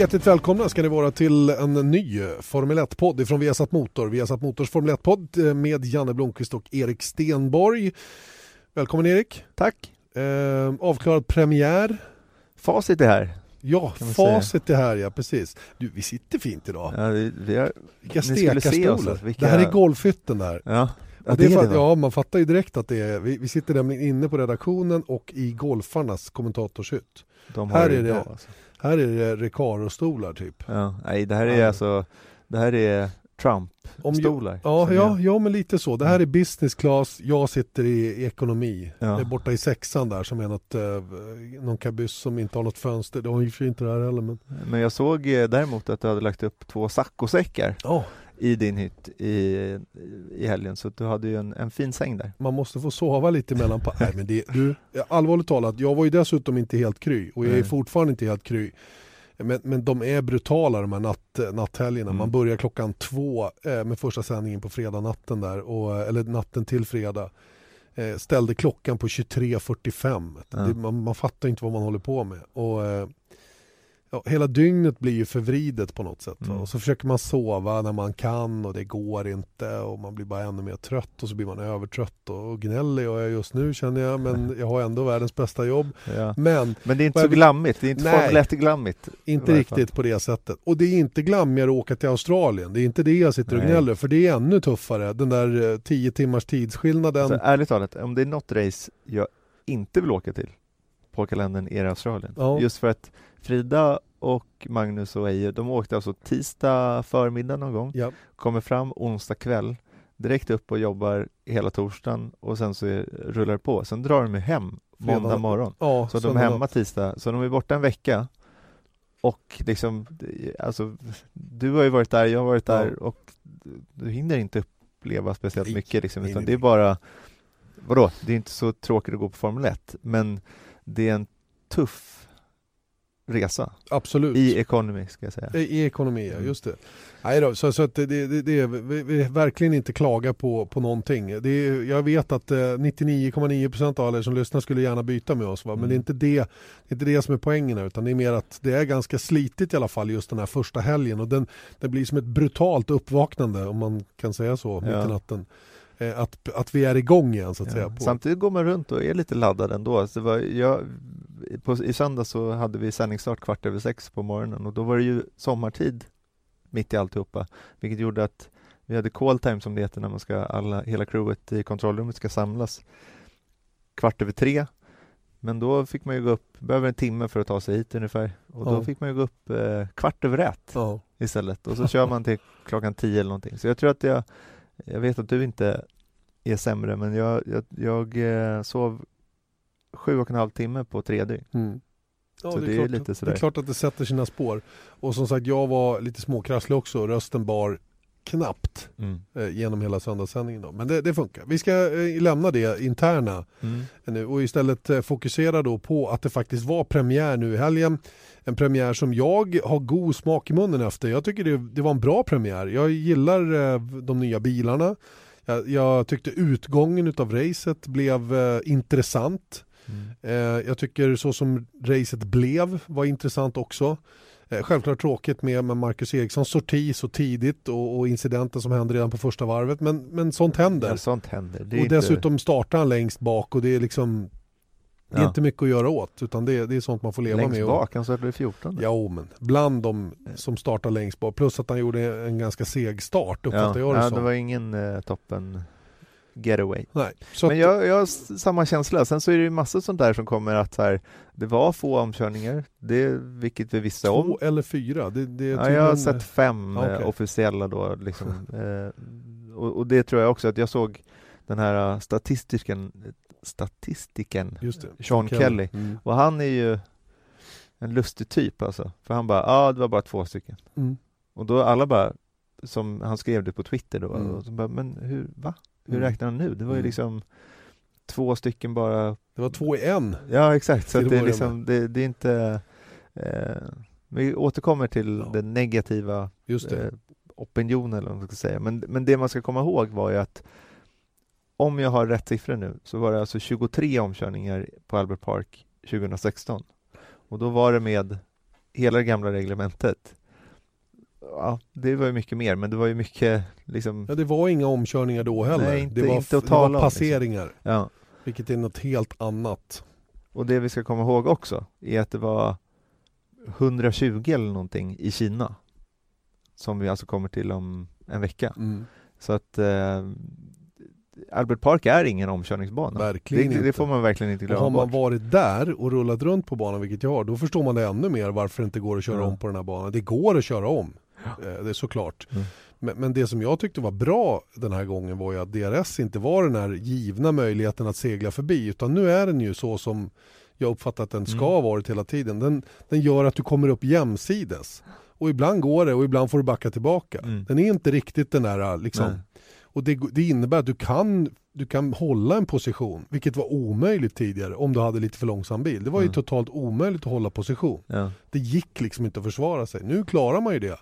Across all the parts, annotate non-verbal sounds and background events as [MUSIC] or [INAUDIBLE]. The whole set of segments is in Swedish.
Hjärtligt välkomna ska ni vara till en ny Formel 1-podd från Viasat Motor. Viasat Motors Formel 1-podd med Janne Blomqvist och Erik Stenborg. Välkommen Erik. Tack. Eh, avklarad premiär. Facit är här. Ja, facit är här ja, precis. Du, vi sitter fint idag. Ja, vi, vi har, Vilka stekarstolar. alltså. Vilka- Det här är golfhytten där. ja. Ja, det är det, ja, man fattar ju direkt att det är, vi, vi sitter nämligen inne på redaktionen och i golfarnas kommentatorshytt. Här är det- alltså. Här är det Recaro-stolar typ. ja, nej, det här är alltså Det här är Trump-stolar. Ja, ja, ja, men lite så. Det här är business class, jag sitter i, ekonomi. Ja. Är borta i sexan där som är något, eh, någon kabyss som inte har något fönster. Det har ju inte det här heller men... Men jag såg eh, däremot att du hade lagt upp två saccosäckar Ja, i din hytt i, i helgen, så du hade ju en, en fin säng där. man måste få sova lite emellan. [LAUGHS] Nej men det, du, allvarligt talat, jag var ju dessutom inte helt kry och jag är fortfarande inte helt kry. Men, men de är brutala de här natt, natthelgerna. Mm. Man börjar klockan två eh, med första sändningen på fredag natten där, och, eller natten till fredag. Eh, ställde klockan på 23.45. Ja. Det, man, man fattar inte vad man håller på med. Och, eh, ja, hela dygnet blir ju förvridet på något sätt. Mm. Och så försöker man sova när man kan och det går inte och man blir bara ännu mer trött och så blir man övertrött och, och gnällig och jag just nu känner jag men jag har ändå världens bästa jobb. Ja. Men Men det är inte så glammigt, det är inte Nej. Formel 1-glammigt. inte riktigt på det sättet. Och det är inte glammigare att åka till Australien. Det är inte det jag sitter och Nej. gnäller för det är ännu tuffare. Den där 10 timmars tidsskillnaden. Alltså, ärligt talat, om det är något race jag inte vill åka till på kalendern är det Australien. Ja. Just för att Frida och Magnus och Eje, de åkte alltså tisdag förmiddag någon gång, ja, kommer fram onsdag kväll, direkt upp och jobbar hela torsdagen och sen så är, rullar det på. Sen drar de hem måndag morgon. ja, Så de är hemma tisdag, så de är borta en vecka. Och liksom, alltså, du har ju varit där, jag har varit Ja. där och du hinner inte uppleva speciellt Nej, mycket liksom, nej, utan nej, det är nej. bara Vadå, det är inte så tråkigt att gå på Formel 1 men det är en tuff resa Absolut. i economy ska jag säga. I, I ekonomi, ja, Mm. just det. Nej då, så, så att det, det, det är, vi, vi verkligen inte klaga på, på någonting. Det är, jag vet att eh, 99,9% av alla er som lyssnar skulle gärna byta med oss, va? men Mm. det är inte det, det är inte det som är poängen här, utan det är mer att det är ganska slitigt i alla fall just den här första helgen och den, det blir som ett brutalt uppvaknande om man kan säga så mitt Ja. i natten. Eh, Att, att vi är igång igen så att säga. Ja. På, Samtidigt går man runt och är lite laddad ändå. Alltså det var, jag, på, I söndag så hade vi sändningsstart kvart över sex på morgonen och då var det ju sommartid mitt i alltihopa, vilket gjorde att vi hade call time som det heter när man ska, alla, hela crewet i kontrollrummet ska samlas kvart över tre. Men då fick man ju gå upp, behöver en timme för att ta sig hit ungefär, och då Ja. fick man ju gå upp eh, kvart över ett ja. istället och så kör man till klockan tio eller någonting. Så jag tror att jag, jag vet att du inte är sämre, men jag, jag, jag eh, sov sju och en halv timme på tre dygn. Mm. Ja, Så det, är det är klart, lite det är klart att det sätter sina spår. Och som sagt, jag var lite småkrasslig också. Rösten bar knappt eh, genom hela söndagssändningen. Då. Men det, det funkar. Vi ska eh, lämna det interna Mm. nu och istället eh, fokusera då på att det faktiskt var premiär nu i helgen. En premiär som jag har god smak i munnen efter. Jag tycker det, det var en bra premiär. Jag gillar eh, de nya bilarna. Jag, jag tyckte utgången utav racet blev eh, intressant. Mm. Eh, jag tycker så som racet blev var intressant också. Eh, självklart tråkigt med, med Marcus Erikssons sorti så tidigt och, och incidenten som hände redan på första varvet. Men, men sånt händer. Ja, sånt händer. Och inte- dessutom startar han längst bak och det är liksom det är Ja. inte mycket att göra åt utan det, är- det är sånt man får leva längst med. bak, han startade 14. Ja, men bland de som startar längst bak. Plus att han gjorde en ganska seg start uppfattar jag det ja, som. det var ingen eh, toppen getaway. Nej. Men jag, jag har samma känsla. Sen så är det ju massor sånt där som kommer att här, det var få omkörningar, det, vilket vi visste om. två eller fyra. Det, det Ja, jag har sett fem Ja, eh, okej. officiella då liksom. [LAUGHS] eh, och, och det tror jag också att jag såg den här eh, statistiken. Sean Kelly. Mm. och han är ju en lustig typ alltså, för han bara, ja ah, det var bara två stycken Mm. och då alla bara, som han skrev det på Twitter då, Mm. och så bara, men hur, va? Hur Mm. räknar han nu? Det var ju Mm. liksom två stycken bara Det var två i en. Ja exakt, så det är liksom, det, det är inte eh, Vi återkommer till Ja. den negativa Just det. eh, opinionen eller vad man ska säga, men, men det man ska komma ihåg var ju att om jag har rätt siffror nu så var det alltså 23 omkörningar på Albert Park 2016 och då var det med hela det gamla reglementet Ja, det var ju mycket mer, men det var ju mycket liksom Ja, det var inga omkörningar då heller. Nej, inte- det var, inte att det tala var om, liksom. passeringar, Ja, vilket är något helt annat. och det vi ska komma ihåg också är att det var 120 eller någonting i Kina som vi alltså kommer till om en vecka. Mm. Så att eh, Albert Park är ingen omkörningsbana. Verkligen det, det får man verkligen inte Och glömma har man bort. varit där och rullat runt på banan, vilket jag har, då förstår man det ännu mer varför det inte går att köra Ja. om på den här banan. Det går att köra om, eh, det är såklart. Mm. Men, men det som jag tyckte var bra den här gången var ju att DRS inte var den här givna möjligheten att segla förbi, utan nu är den ju så som jag uppfattat att den ska Mm. ha varit hela tiden. Den, den gör att du kommer upp jämsides. Och ibland går det och ibland får du backa tillbaka. Mm. Den är inte riktigt den där liksom. Och det, det innebär att du kan, du kan hålla en position, vilket var omöjligt tidigare om du hade lite för långsam bil. Det var ju Mm. totalt omöjligt att hålla position. Ja. Det gick liksom inte att försvara sig. Nu klarar man ju det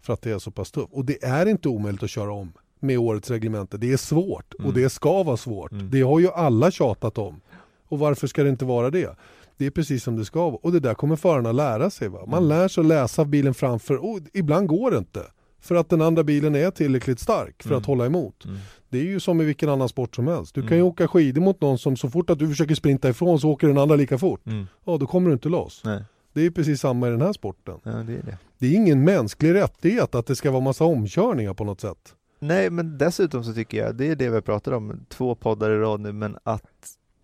för att det är så pass tufft. Och det är inte omöjligt att köra om med årets reglemente. Det är svårt och Mm. det ska vara svårt. Mm. Det har ju alla tjatat om. Och varför ska det inte vara det? Det är precis som det ska vara. Och det där kommer förarna lära sig. Va? Man Mm. lär sig att läsa bilen framför och ibland går det inte. För att den andra bilen är tillräckligt stark för Mm. att hålla emot. Mm. Det är ju som i vilken annan sport som helst. Du kan Mm. ju åka skidor mot någon som så fort att du försöker sprinta ifrån så åker den andra lika fort. Mm. Ja, då kommer du inte loss. Nej. Det är precis samma i den här sporten. Ja, det är det. Det är ingen mänsklig rättighet att det ska vara massa omkörningar på något sätt. Nej, men dessutom så tycker jag, det är det vi pratar om, två poddar i rad nu, men att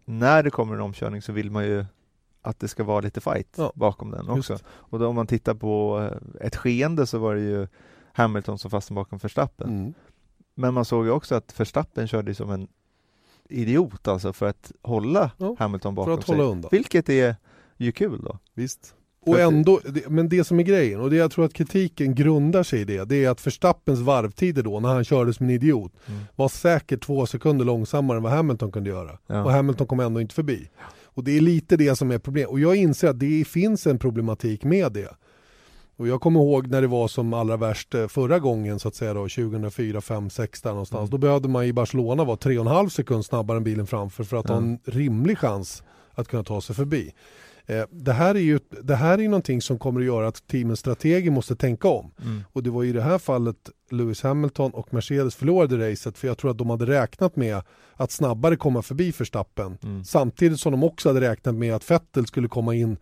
när det kommer en omkörning så vill man ju att det ska vara lite fight Ja, bakom den också. Just. Och då om man tittar på eh, ett skeende så var det ju Hamilton som fastnade bakom Verstappen. Mm. Men man såg ju också att Verstappen körde som en idiot alltså för att hålla Ja, Hamilton bakom sig. undan. Vilket är ju kul då. Visst. Och ändå, men det som är grejen, och det jag tror att kritiken grundar sig i det, det är att Verstappens varvtider då, när han körde som en idiot, Mm. var säkert två sekunder långsammare än vad Hamilton kunde göra. Ja. Och Hamilton kom ändå inte förbi. Och det är lite det som är problemet. Och jag inser att det finns en problematik med det. Och jag kommer ihåg när det var som allra värst eh, förra gången så att säga då, 2004, 5, 6 där någonstans. Mm. Då behövde man i Barcelona vara 3,5 sekund snabbare än bilen framför för att Ja. ha en rimlig chans att kunna ta sig förbi. Eh, det här är ju det här är någonting som kommer att göra att teamens strateger måste tänka om. Mm. Och det var i det här fallet Lewis Hamilton och Mercedes förlorade racet för jag tror att de hade räknat med att snabbare komma förbi Verstappen. Mm. Samtidigt som de också hade räknat med att Vettel skulle komma in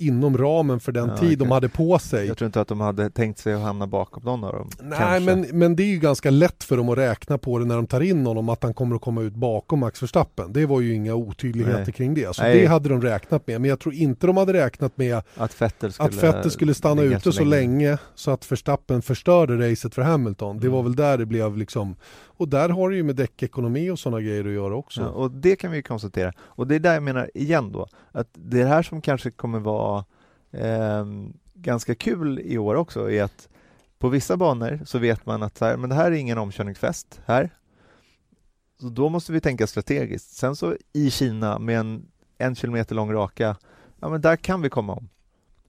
inom ramen för den Ja, tid de okej. hade på sig. Jag tror inte att de hade tänkt sig att hamna bakom någon av dem. Nej kanske. men, men det är ju ganska lätt för dem att räkna på det när de tar in honom att han kommer att komma ut bakom Max Verstappen. Det var ju inga otydligheter Nej. kring det. Så Nej. det hade de räknat med. Men jag tror inte de hade räknat med Att Vettel skulle, att Vettel skulle stanna ute så länge. så att Verstappen förstörde racet för Hamilton. Det Mm. var väl där det blev liksom och där har det ju med däckekonomi och sådana grejer att göra också. Ja, och det kan vi ju konstatera. Och det är där jag menar igen då, att det här som kanske kommer vara eh, ganska kul i år också är att på vissa banor så vet man att så här, men det här är ingen omkörningsfest här. Så då måste vi tänka strategiskt. Sen så i Kina med en en kilometer lång raka, ja men där kan vi komma om.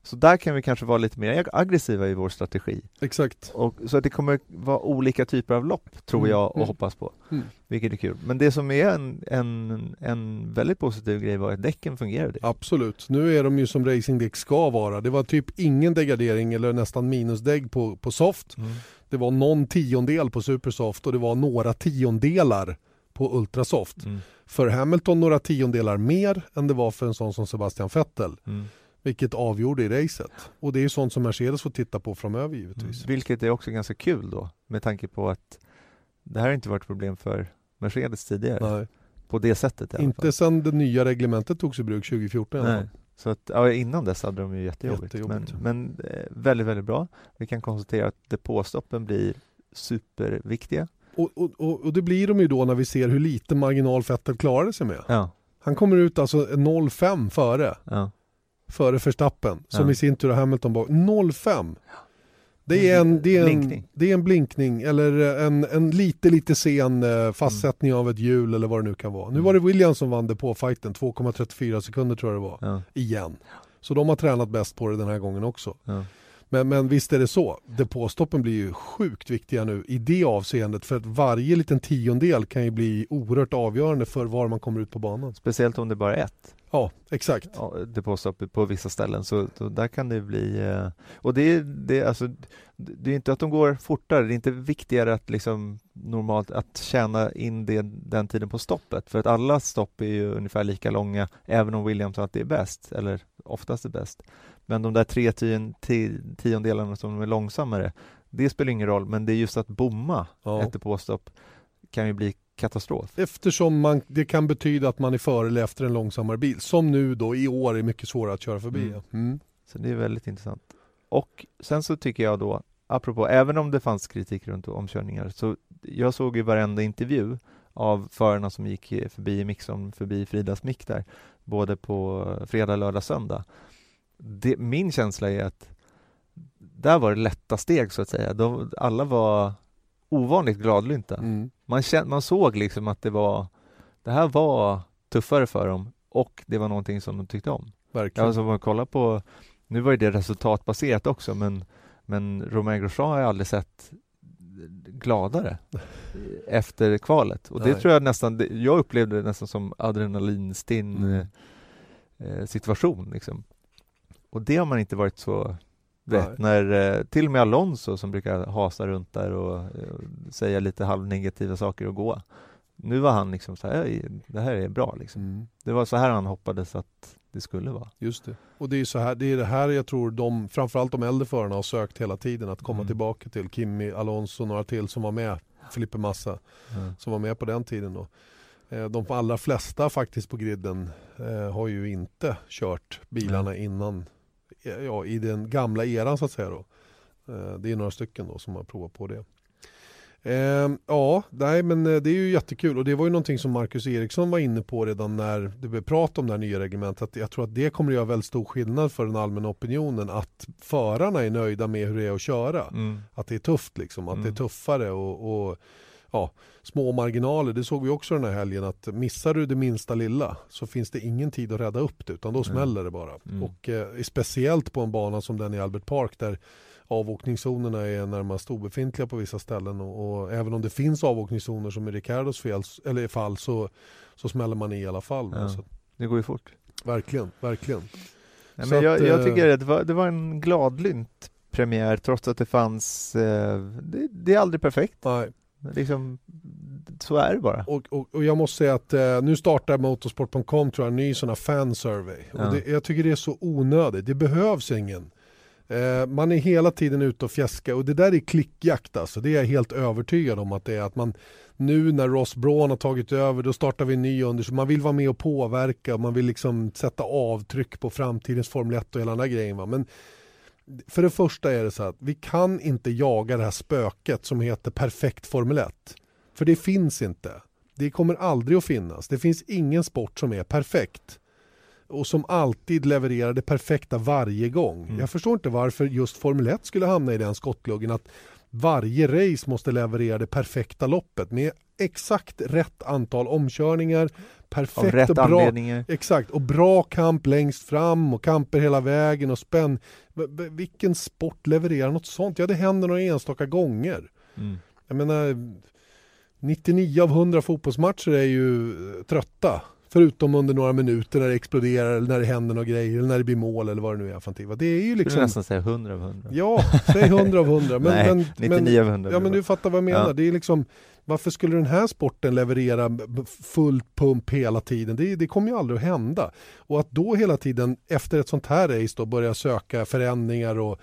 Så där kan vi kanske vara lite mer aggressiva i vår strategi. Exakt. Och, så att det kommer vara olika typer av lopp, tror Mm, jag och mm. hoppas på. Mm. Vilket är kul. Men det som är en, en, en väldigt positiv grej var att däcken fungerade. Absolut. Nu är de ju som racingdäck ska vara. Det var typ ingen degradering eller nästan minusdägg på, på soft. Mm. Det var någon tiondel på supersoft och det var några tiondelar på ultrasoft. Mm. För Hamilton några tiondelar mer än det var för en sån som Sebastian Vettel. Mm. Vilket avgjorde i racet. Och det är ju sånt som Mercedes får titta på framöver givetvis. Vilket är också ganska kul då, med tanke på att det här har inte varit problem för Mercedes tidigare. Nej, På det sättet i alla inte fall. sedan det nya reglementet togs i bruk 2014 i alla Nej. Så att, ja, innan dess hade de ju jättejobbigt. Jättejobbigt. Men, men eh, väldigt, väldigt bra. Vi kan konstatera att depåstoppen blir superviktiga. Och, och, och, och det blir de ju då när vi ser hur lite marginal Vettel klarade sig med. Ja. Han kommer ut alltså 0,5 före. Ja. Före Verstappen. Som Ja. i sin tur har Hamilton bak. 0,5. Det är en, det är en, det är en blinkning eller en, en lite lite sen eh, fastsättning av ett hjul eller vad det nu kan vara. Nu Mm. var det Williams som vann depåfighten, 2,34 sekunder tror jag det var. Ja. Igen. Så de har tränat bäst på det den här gången också. Ja. Men, men visst är det så. Depåstoppen blir ju sjukt viktiga nu i det avseendet för att varje liten tiondel kan ju bli oerhört avgörande för var man kommer ut på banan. Speciellt om det bara är ett Ja, exakt. ja, depåstopp på vissa ställen så, där kan det bli eh, och det är, det, är alltså, det är inte att de går fortare, det är inte viktigare att liksom normalt att tjäna in det, den tiden på stoppet för att alla stopp är ju ungefär lika långa även om Williams alltid är bäst eller oftast är bäst men de där tre tion, ti- tiondelarna som är långsammare det spelar ingen roll men det är just att bomma Ja. ett depåstopp kan ju bli katastrof. Eftersom man, det kan betyda att man är före eller efter en långsammare bil. Som nu då i år är mycket svårare att köra förbi. Mm. Mm. Så det är väldigt intressant. Och sen så tycker jag då, apropå, även om det fanns kritik runt omkörningar, så jag såg ju varenda intervju av förarna som gick förbi Mixon, förbi Fridas mick där, både på fredag, lördag, söndag. Det, min känsla är att där var det lätta steg så att säga. De, alla var ovanligt gladlynta. Mm. Man, kän, man såg liksom att det var, det här var tuffare för dem och det var någonting som de tyckte om. Verkligen. Alltså om man kollar på, nu var ju det resultatbaserat också men, men Romain Grosjean har jag aldrig sett gladare [LAUGHS] efter kvalet och det Nej. tror jag nästan, jag upplevde det nästan som adrenalinstinn Mm. eh, situation liksom. Och det har man inte varit så rätt när eh, till och med Alonso som brukar hasa runt där och eh, säga lite halvnegativa saker och gå. Nu var han liksom så här, "Oj, det här är bra liksom. Mm. Det var så här han hoppades att det skulle vara. Just det. Och det är, så här, det är det här jag tror de, framförallt de äldre förarna har sökt hela tiden. Att komma Mm. tillbaka till Kimi, Alonso och några till som var med. Filipe Massa som var med på den tiden då. Eh, De allra flesta faktiskt på griden har ju inte kört bilarna innan, ja, i den gamla eran så att säga då. Eh, Det är några stycken då som har provat på det. Eh, ja, nej men eh, det är ju jättekul och det var ju någonting som Marcus Eriksson var inne på redan när det blev prat om det här nya reglementet. Att Jag tror att det kommer att göra väldigt stor skillnad för den allmänna opinionen att förarna är nöjda med hur det är att köra Mm. att det är tufft liksom, att Mm. det är tuffare och, och ja, små marginaler. Det såg vi också den här helgen att missar du det minsta lilla så finns det ingen tid att rädda upp det utan då smäller det bara. Mm. Och eh, speciellt på en bana som den i Albert Park där avåkningszonerna är närmast obefintliga på vissa ställen och, och även om det finns avåkningszoner som i Ricardos fel, eller fall så, så smäller man i i alla fall. Ja. Så, Det går ju fort. verkligen, verkligen. Nej, men jag, att, jag eh, tycker att det var, det var en gladlynt premiär trots att det fanns, eh, det, det är aldrig perfekt. Nej. Liksom, så är det bara. Och, och, och jag måste säga att eh, nu startar motorsport.com tror jag en ny sån här fan survey. Ja. Och det, jag tycker det är så onödigt, det behövs ingen. Eh, man är hela tiden ute och fjäska och det där är klickjakt alltså. Det är jag helt övertygad om att det är att man nu när Ross Braun har tagit över då startar vi en ny undersökning. Man vill vara med och påverka, man vill liksom sätta avtryck på framtidens Formel 1 och hela den där grejen. Va? Men för det första är det så att vi kan inte jaga det här spöket som heter perfekt Formel 1. För det finns inte. Det kommer aldrig att finnas. Det finns ingen sport som är perfekt. Och som alltid levererar det perfekta varje gång. Mm. Jag förstår inte varför just Formel 1 skulle hamna i den skottgluggen att varje race måste leverera det perfekta loppet med exakt rätt antal omkörningar, perfekt och bra anledningar. Exakt, och bra kamp längst fram och kamper hela vägen och spänn. Vilken sport levererar något sånt? Ja, det händer några enstaka gånger. Mm. Jag menar, 99 av 100 fotbollsmatcher är ju eh, trötta. Förutom under några minuter när det exploderar eller när det händer några grejer eller när det blir mål eller vad det nu är för? Det är ju liksom... nästan säga 100 av 100. Ja, säg 100 av 100. Men, Nej, men, 99 av 100. Ja men du fattar vad jag menar. Ja. Det är liksom, varför skulle den här sporten leverera fullt pump hela tiden? Det, det kommer ju aldrig att hända. Och att då hela tiden efter ett sånt här race då börja söka förändringar och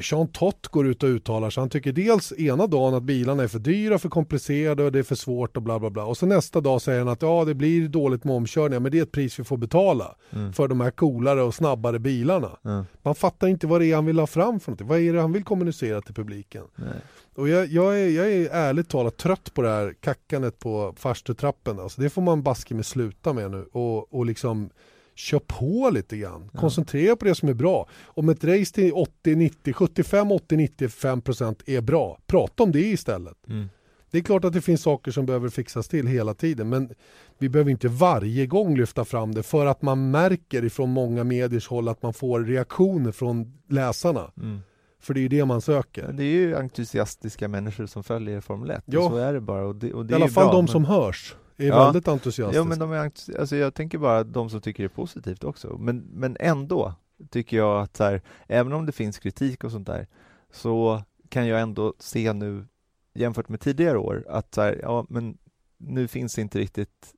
Jean Tott går ut och uttalar sig. Han tycker dels ena dagen att bilarna är för dyra, för komplicerade och det är för svårt och bla bla bla. Och så nästa dag säger han att ja det blir dåligt med omkörningar men det är ett pris vi får betala Mm. för de här coolare och snabbare bilarna. Ja, Man fattar inte vad det är han vill ha fram för någonting. Vad är det han vill kommunicera till publiken? nej. Och jag, jag, är, jag är ärligt talat trött på det här kackandet på farstutrappen. Alltså det får man baske med sluta med nu och, och liksom kör på lite grann. Koncentrera på det som är bra. Om ett race till 80, 90, 75, 80, 95 procent är bra, prata om det istället. Mm. Det är klart att det finns saker som behöver fixas till hela tiden men vi behöver inte varje gång lyfta fram det för att man märker ifrån många mediers håll att man får reaktioner från läsarna. Mm. För det är ju det man söker. Men det är ju entusiastiska människor som följer Formel 1, Ja. så är det bara. Och det, och det I är alla fall bra, de men- som hörs är Ja. väldigt entusiastiska. Ja men de är, alltså jag tänker bara de som tycker det är positivt också. Men, men ändå tycker jag att så här, även om det finns kritik och sånt där, så kan jag ändå se nu jämfört med tidigare år att så här, ja men nu finns inte riktigt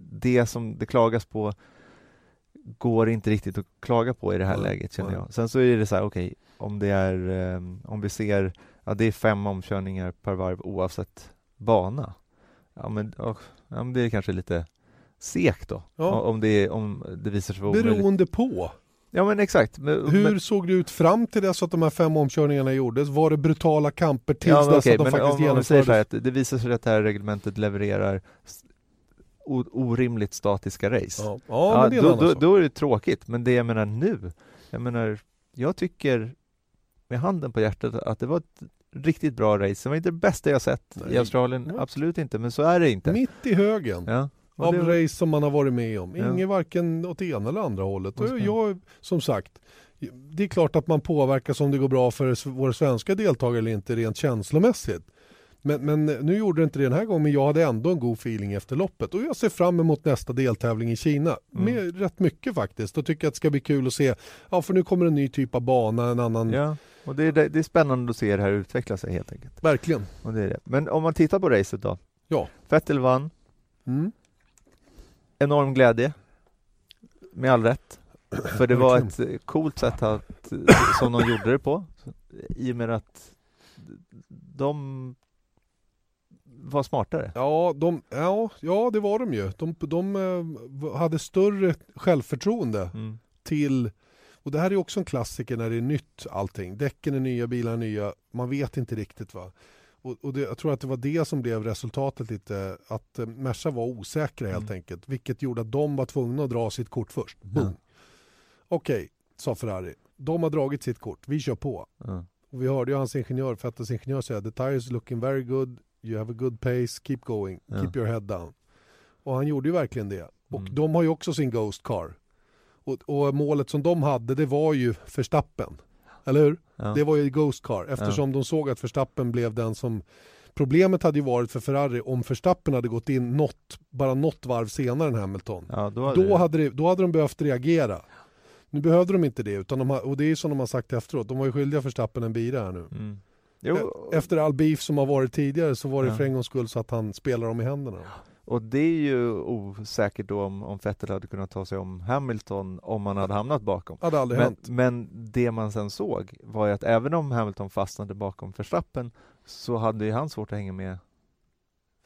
det som det klagas på går inte riktigt att klaga på i det här Nej, läget känner jag. Sen så är det så här, okej, om det är, eh, om vi ser, ja det är fem omkörningar per varv oavsett bana. Ja men, åh, ja, men det är kanske lite segt då. Ja. Om, det om det visar sig vara omöjligt. Beroende på. Ja men exakt. Men, Hur men, såg det ut fram till dess att de här fem omkörningarna gjordes? Var det brutala kamper tills ja, dess okej, att de faktiskt om, om genomfördes? här att det visar sig att det här reglementet levererar orimligt statiska race. Ja, ja, en då, då, då är det tråkigt, men det jag menar nu, jag menar, jag tycker med handen på hjärtat att det var ett riktigt bra race. Det var inte det bästa jag sett i Nej. Australien, Nej. absolut inte, men så är det inte. Mitt i högen Ja. och av var- race som man har varit med om. Ja. Inget varken åt ena eller andra hållet. Och jag, som sagt, det är klart att man påverkas om det går bra för våra svenska deltagare eller inte rent känslomässigt. Men, men nu gjorde det inte det den här gången, men jag hade ändå en god feeling efter loppet. Och jag ser fram emot nästa deltävling i Kina. Mm. Med rätt mycket faktiskt. Och tycker att det ska bli kul att se, ja för nu kommer en ny typ av bana, en annan... Ja, och det är, det är spännande att se det här utveckla sig helt enkelt. Verkligen. Och det är det. Men om man tittar på racet då. Ja. Vettel vann, Mm. enorm glädje. Med all rätt. [CLEARS THROAT] För det var ett eh, coolt sätt att, eh, som de gjorde det på. I och med att de var smartare. Ja, de, ja, ja, det var de ju. De, de eh, hade större självförtroende Mm. till... Och det här är också en klassiker när det är nytt allting. Däcken är nya, bilar är nya. Man vet inte riktigt va. Och, och det, jag tror att det var det som blev resultatet lite. Att eh, Merca var osäkra helt Mm. enkelt. Vilket gjorde att de var tvungna att dra sitt kort först. Boom. Ja. Okej, sa Ferrari. De har dragit sitt kort. Vi kör på. Ja. Och vi hörde ju hans ingenjör, Vettels ingenjör säga the tires looking very good, you have a good pace, keep going, Ja. keep your head down. Och han gjorde ju verkligen det. Och Mm. de har ju också sin Ghost Car. Och, och målet som de hade, det var ju Verstappen. Eller hur? Ja. Det var ju Ghost Car eftersom de såg att Verstappen blev den som Problemet hade ju varit för Ferrari om Verstappen hade gått in något, bara något varv senare än Hamilton. Ja, då hade Då hade, det, då hade de behövt reagera. Nu behövde de inte det, utan de har, och det är som de har sagt efteråt, de var ju skyldiga Verstappen en bira här nu. Mm. Jo, E- Efter all beef som har varit tidigare så var det Ja. för en gångs skull så att han spelar dem i händerna. Och det är ju osäkert då om, om Vettel hade kunnat ta sig om Hamilton om han hade hamnat bakom. Hade aldrig Men, hänt. men det man sen såg var ju att även om Hamilton fastnade bakom Verstappen så hade ju han svårt att hänga med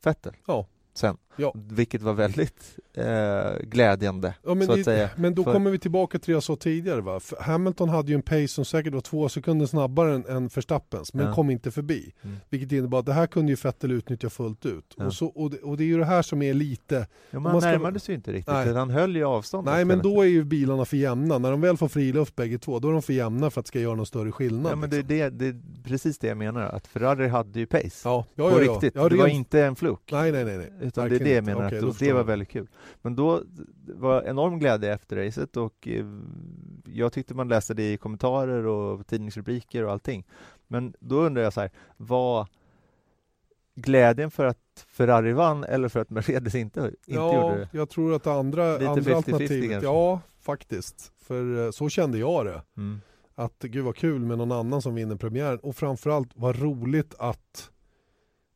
Vettel Ja. Sen. Ja. Vilket var väldigt eh, glädjande, Ja, men, så att säga. men då För- kommer vi tillbaka till det jag sa tidigare. Va? För Hamilton hade ju en pace som säkert var två sekunder snabbare än, än Verstappens, men Ja. kom inte förbi. Mm. Vilket innebar att det här kunde ju Vettel utnyttja fullt ut. Ja. Och, så, och, det, och det är ju det här som är lite... Ja, man man ska- närmade sig inte riktigt, Nej. han höll ju avstånd. Nej men då är ju bilarna för jämna. När de väl får friluft bägge två, då är de för jämna för att det ska göra någon större skillnad. Ja, men det, är liksom. det, det är precis det jag menar, att Ferrari hade ju pace. ja, ja, på ja, ja. riktigt. Ja, det var inte en fluk. Nej, nej, nej. nej. Utan det är det jag menar, Okej, att det var väldigt kul. Men då var enorm glädje efter racet och eh, jag tyckte man läste det i kommentarer och tidningsrubriker och allting. Men då undrar jag så här, var glädjen för att Ferrari vann eller för att Mercedes inte, inte ja, gjorde det? jag tror att det andra, Lite andra 50-50 alternativet, kanske. ja faktiskt. För eh, så kände jag det. Mm. Att gud vad kul med någon annan som vinner premiären och framförallt vad roligt att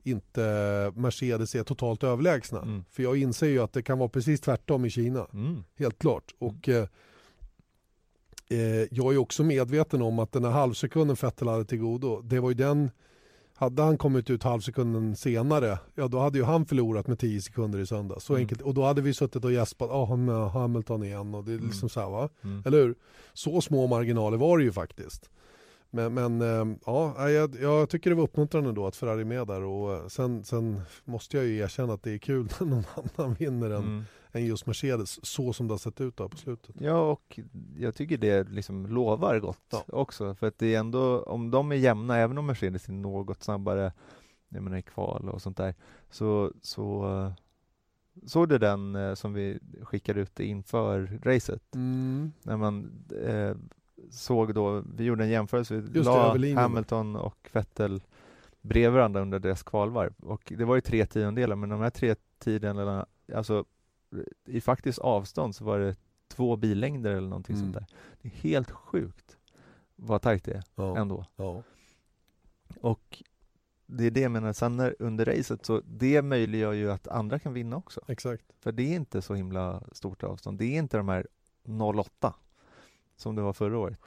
inte Mercedes är totalt överlägsna. Mm. För jag inser ju att det kan vara precis tvärtom i Kina. Mm. Helt klart. Och eh, eh, jag är också medveten om att den här halvsekunden Vettel hade till godo, det var ju den hade han kommit ut halvsekunden senare, ja då hade ju han förlorat med 10 sekunder i söndag. Så Mm. enkelt. Och då hade vi suttit och gäspat, han med Hamilton igen och det är liksom så här va. Mm. Eller hur? Så små marginaler var det ju faktiskt. Men, men eh, ja, jag, jag tycker det var uppmuntrande då att Ferrari är med där och eh, sen, sen måste jag ju erkänna att det är kul [LAUGHS] när någon annan vinner än, Mm. än just Mercedes så som det har sett ut då på slutet. Ja, och jag tycker det liksom lovar gott Ja. också. För att det är ändå, om de är jämna, även om Mercedes är något snabbare, jag menar i kval och sånt där, så, så eh, såg du den eh, som vi skickade ut inför racet? Mm. När man eh, såg då, vi gjorde en jämförelse, vi det, la linjen. Hamilton och Vettel bredvid varandra under deras kvalvarv. Och det var ju tre tiondelar, men de här tre tiondelarna, alltså i faktiskt avstånd så var det två billängder eller någonting Mm. sånt där. Det är helt sjukt vad tajt det är Ja, ändå. ja. Och det är det jag menar, sen när, under racet så det möjliggör ju att andra kan vinna också. exakt. För det är inte så himla stort avstånd. Det är inte de här 08 som det var förra året.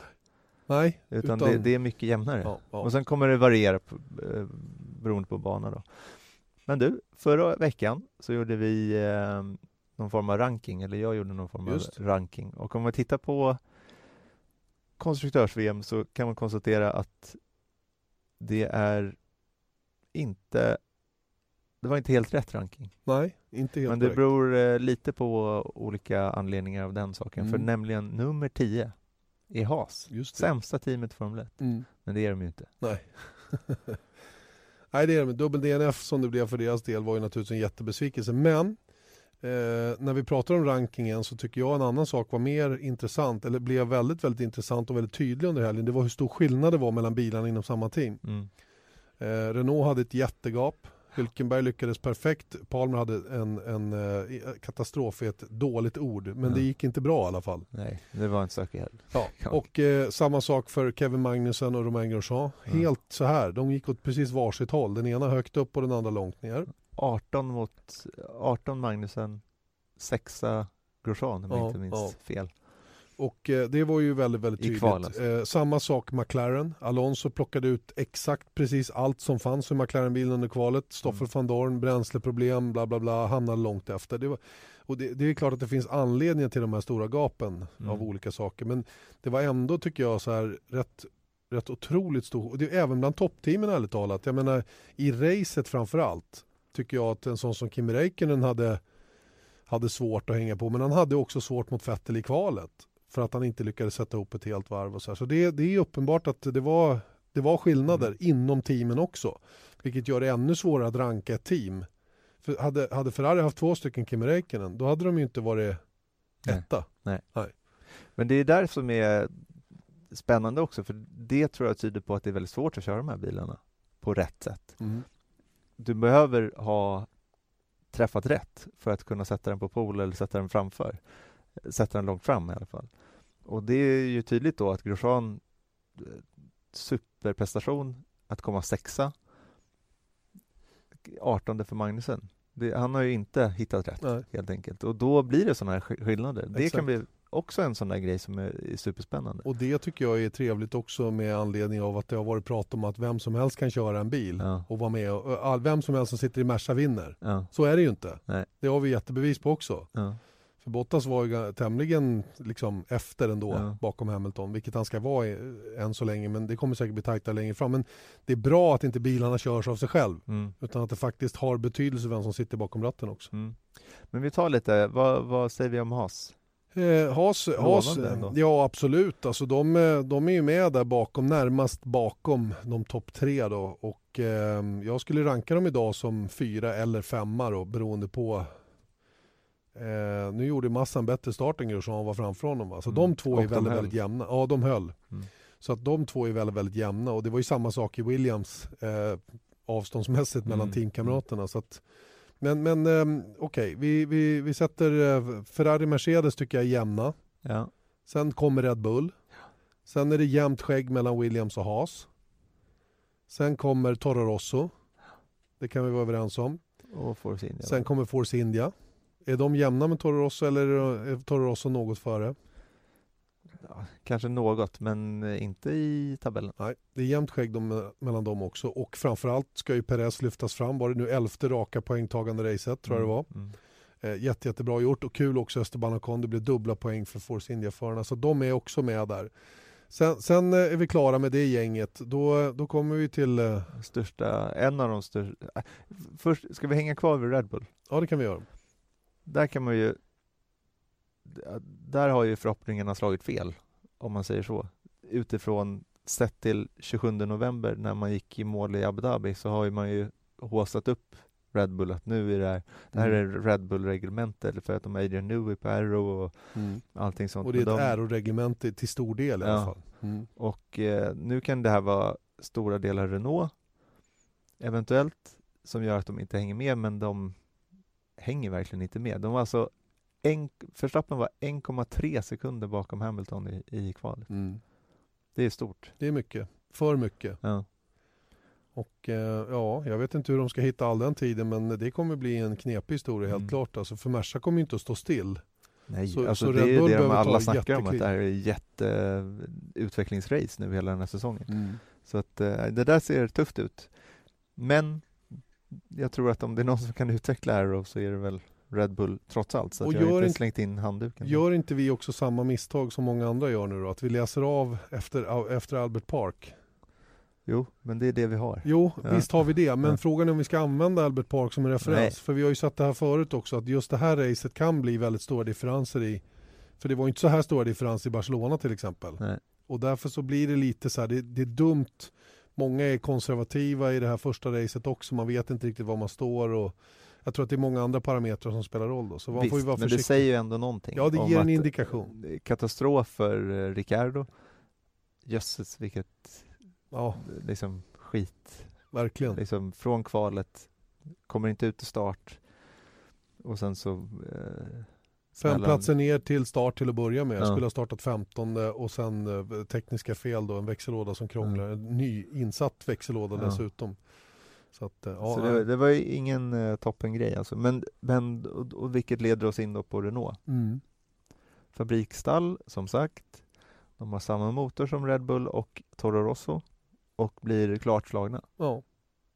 Nej, Utan, Det, det är mycket jämnare. ja, ja. Och sen kommer det variera på, eh, beroende på bana då. Men du, förra veckan så gjorde vi eh, någon form av ranking, eller jag gjorde någon form Just. av ranking. Och om man tittar på konstruktörs-VM så kan man konstatera att det är inte det var inte helt rätt ranking. Nej, inte helt Men det korrekt. beror eh, lite på olika anledningar av den saken. För Mm. nämligen nummer 10 är Haas. Just det. Sämsta teamet i Formel 1. Mm. Men det är de ju inte. Nej. [LAUGHS] Nej, det är det. Men Dubbel DNF som det blev för deras del var ju naturligtvis en jättebesvikelse. Men eh, när vi pratar om rankingen så tycker jag en annan sak var mer intressant, eller blev väldigt, väldigt intressant och väldigt tydlig under helgen. Det var hur stor skillnad det var mellan bilarna inom samma team. Mm. Eh, Renault hade ett jättegap. Hülkenberg lyckades perfekt. Palmer hade en, en eh, katastrof, är ett dåligt ord, men Ja. det gick inte bra i alla fall. Nej, det var en stökig helg. Ja, [LAUGHS] Ja. och eh, samma sak för Kevin Magnussen och Romain Grosjean. Ja. Helt så här, de gick åt precis varsitt håll. Den ena högt upp och den andra långt ner. 18 mot 18 Magnusen, sexa Grosjean om jag Ja, inte minns ja. fel. Och eh, det var ju väldigt, väldigt tydligt. alltså. samma sak McLaren. Alonso plockade ut exakt precis allt som fanns för McLaren-bilen under kvalet. Stoffel Mm. van Dorn, bränsleproblem, bla bla bla, hamnade långt efter. Det, var, och det, det är klart att det finns anledningar till de här stora gapen Mm. av olika saker. Men det var ändå, tycker jag, så här rätt rätt otroligt stor, och det är även bland toppteamen ärligt talat. Jag menar i racet framför allt tycker jag att en sån som Kimi Räikkönen hade, hade svårt att hänga på. Men han hade också svårt mot Vettel i kvalet. För att han inte lyckades sätta ihop ett helt varv och så här. Så det, det är uppenbart att det var, det var skillnader Mm. inom teamen också. Vilket gör det ännu svårare att ranka ett team. För hade, hade Ferrari haft två stycken Kimi Räikkönen då hade de ju inte varit Nej. etta. Men det är där som är spännande också, för det tror jag tyder på att det är väldigt svårt att köra de här bilarna på rätt sätt. Du behöver ha träffat rätt för att kunna sätta den på pol eller sätta den framför. Sätta den långt fram i alla fall. Och det är ju tydligt då att Grosjean eh, superprestation att komma sexa 18 för Magnusen. Det, han har ju inte hittat rätt Nej. helt enkelt och då blir det sådana här sk- skillnader. Det Exakt. kan bli också en sån där grej som är, är superspännande. Och det tycker jag är trevligt också med anledning av att det har varit prat om att vem som helst kan köra en bil Ja. och vara med. Och all- vem som helst som sitter i Merca vinner. Ja, Så är det ju inte. Nej. Det har vi jättebevis på också. ja, För Bottas var ju tämligen liksom efter ändå Ja. bakom Hamilton, vilket han ska vara i, än så länge. Men det kommer säkert bli tajtare längre fram. Men det är bra att inte bilarna körs av sig själv. mm, Utan att det faktiskt har betydelse vem som sitter bakom ratten också. mm. Men vi tar lite, vad, vad säger vi om Haas? Eh, Haas, Haas, ja absolut. Alltså de, eh, de är ju med där bakom, närmast bakom de topp tre då. Och eh, jag skulle ranka dem idag som fyra eller femma då, beroende på eh, nu gjorde Massa en bättre start än Grosjean var framför honom. Va? Så Mm. de två Och är väldigt, höll. väldigt jämna. Ja, de höll. Mm. Så att de två är väldigt, väldigt jämna. Och det var ju samma sak i Williams eh, avståndsmässigt mellan Mm. teamkamraterna. Så att, men men eh, okej, vi, vi, vi sätter eh, Ferrari-Mercedes tycker jag är jämna. Ja, Sen kommer Red Bull. Sen är det jämnt skägg mellan Williams och Haas. Sen kommer Toro Rosso. Det kan vi vara överens om. och Force India. Sen kommer Force India. Är de jämna med Toro Rosso eller är Toro Rosso något före? ja, kanske något, men eh, inte i tabellen. Nej, det är jämnt skägg de, mellan dem också. Och framförallt ska ju Perez lyftas fram. Var det nu elfte raka poängtagande racet tror jag det var. Mm. Eh, jätte, jättebra gjort och kul också Esteban Ocon. Det blev dubbla poäng för Force India-förarna. Så de är också med där. Sen, sen eh, är vi klara med det gänget. Då, då kommer vi till... eh, Största, en av de största. äh, Först, ska vi hänga kvar vid Red Bull? Ja, det kan vi göra. Där kan man ju Där har ju förhoppningarna slagit fel, om man säger så. Utifrån sett till 27 november när man gick i mål i Abu Dhabi så har ju man ju håsat upp Red Bull att nu är det här, det här är Mm. Red Bull-reglementet för att de har Adrian Newey på Arrow och Mm. allting sånt. Och det är ett de, äroregemente till stor del i alla Ja. fall. Mm. och eh, nu kan det här vara stora delar Renault eventuellt som gör att de inte hänger med men de hänger verkligen inte med. De var alltså en, Verstappen var 1,3 sekunder bakom Hamilton i, i kvalet. Mm. Det är stort. Det är mycket. För mycket. Ja. Och eh, ja, jag vet inte hur de ska hitta all den tiden men det kommer bli en knepig historia helt Mm. klart. Alltså, för Merca kommer ju inte att stå still. Nej, Så- alltså så det är det de alla snackar om, att det här är jätte utvecklingsrace nu hela den här säsongen. Mm. Så att eh, det där ser tufft ut. Men jag tror att om det är någon som kan utveckla Arrow så är det väl Red Bull trots allt. Så Och jag har inte- slängt in handduken. Gör inte vi också samma misstag som många andra gör nu då? Att vi läser av efter, efter Albert Park? Jo, men det är det vi har. Jo, Ja. visst har vi det. Men Ja. frågan är om vi ska använda Albert Park som en referens. Nej. För vi har ju sett det här förut också att just det här racet kan bli väldigt stora differenser i. För det var ju inte så här stora differenser i Barcelona till exempel. Nej. Och därför så blir det lite så här, det, det är dumt. Många är konservativa i det här första racet också. Man vet inte riktigt var man står. Och jag tror att det är många andra parametrar som spelar roll då. Så man Visst, får ju vara men det säger ju ändå någonting. Ja, det ger en indikation. Katastrof för eh, Ricardo. Jösses vilket Ja, liksom skit. verkligen. Liksom från kvalet, kommer inte ut till start och sen så eh, Fem platser ner till start till att börja med. Jag Ja. skulle ha startat 15 och sen eh, tekniska fel då, en växellåda som krånglar. En ny insatt växellåda dessutom. Så, att, eh, ja, så det, det var ju ingen eh, toppengrej alltså. Men, men och, och vilket leder oss in då på Renault. mm. Fabriksstall, som sagt. De har samma motor som Red Bull och Toro Rosso och blir klart slagna. ja.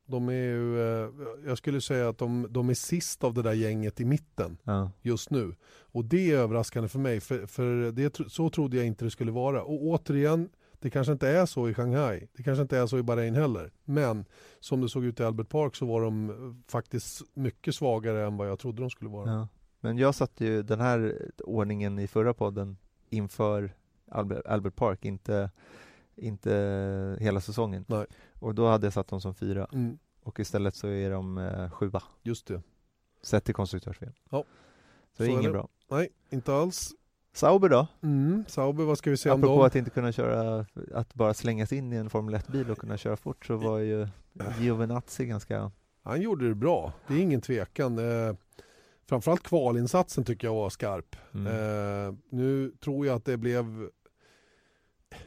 De är ju, eh, jag skulle säga att de, de är sist av det där gänget i mitten Ja. just nu. Och det är överraskande för mig, för, för det, så trodde jag inte det skulle vara. Och återigen, det kanske inte är så i Shanghai. Det kanske inte är så i Bahrain heller. Men som det såg ut i Albert Park så var de eh, faktiskt mycket svagare än vad jag trodde de skulle vara. Ja. Men jag satte ju den här ordningen i förra podden inför Albert, Albert Park, inte, inte hela säsongen. Nej. Och då hade jag satt dem som fyra Mm, och istället så är de eh, sjua, just det. sett till konstruktörs-VM. Ja. Så det är inget bra. Nej, inte alls. Sauber då? Mm, Sauber, vad ska vi säga om Apropå dem? att inte kunna köra, att bara slängas in i en Formel 1-bil och kunna köra fort så var ju Giovinazzi ganska, Han gjorde det bra, det är ingen tvekan. Eh, framförallt kvalinsatsen tycker jag var skarp. mm. Eh, nu tror jag att det blev,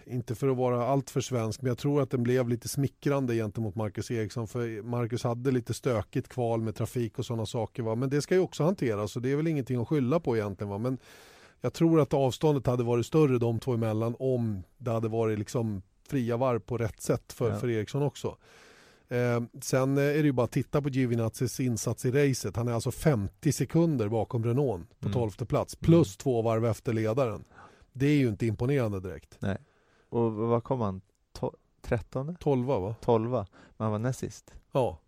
inte för att vara allt för svensk, men jag tror att den blev lite smickrande gentemot Marcus Eriksson. För Marcus hade lite stökigt kval med trafik och sådana saker. Va? Men det ska ju också hanteras så det är väl ingenting att skylla på egentligen. Va? Men jag tror att avståndet hade varit större de två emellan om det hade varit liksom fria varv på rätt sätt för, Ja. för Eriksson också. Eh, sen är det ju bara att titta på Giovinazzis insats i racet. Han är alltså 50 sekunder bakom Renault på Mm. 12 plats. Plus två varv efter ledaren. Det är ju inte imponerande direkt. Och vad kom han? To- 13? 12 va? 12 men han var näst sist. Ja.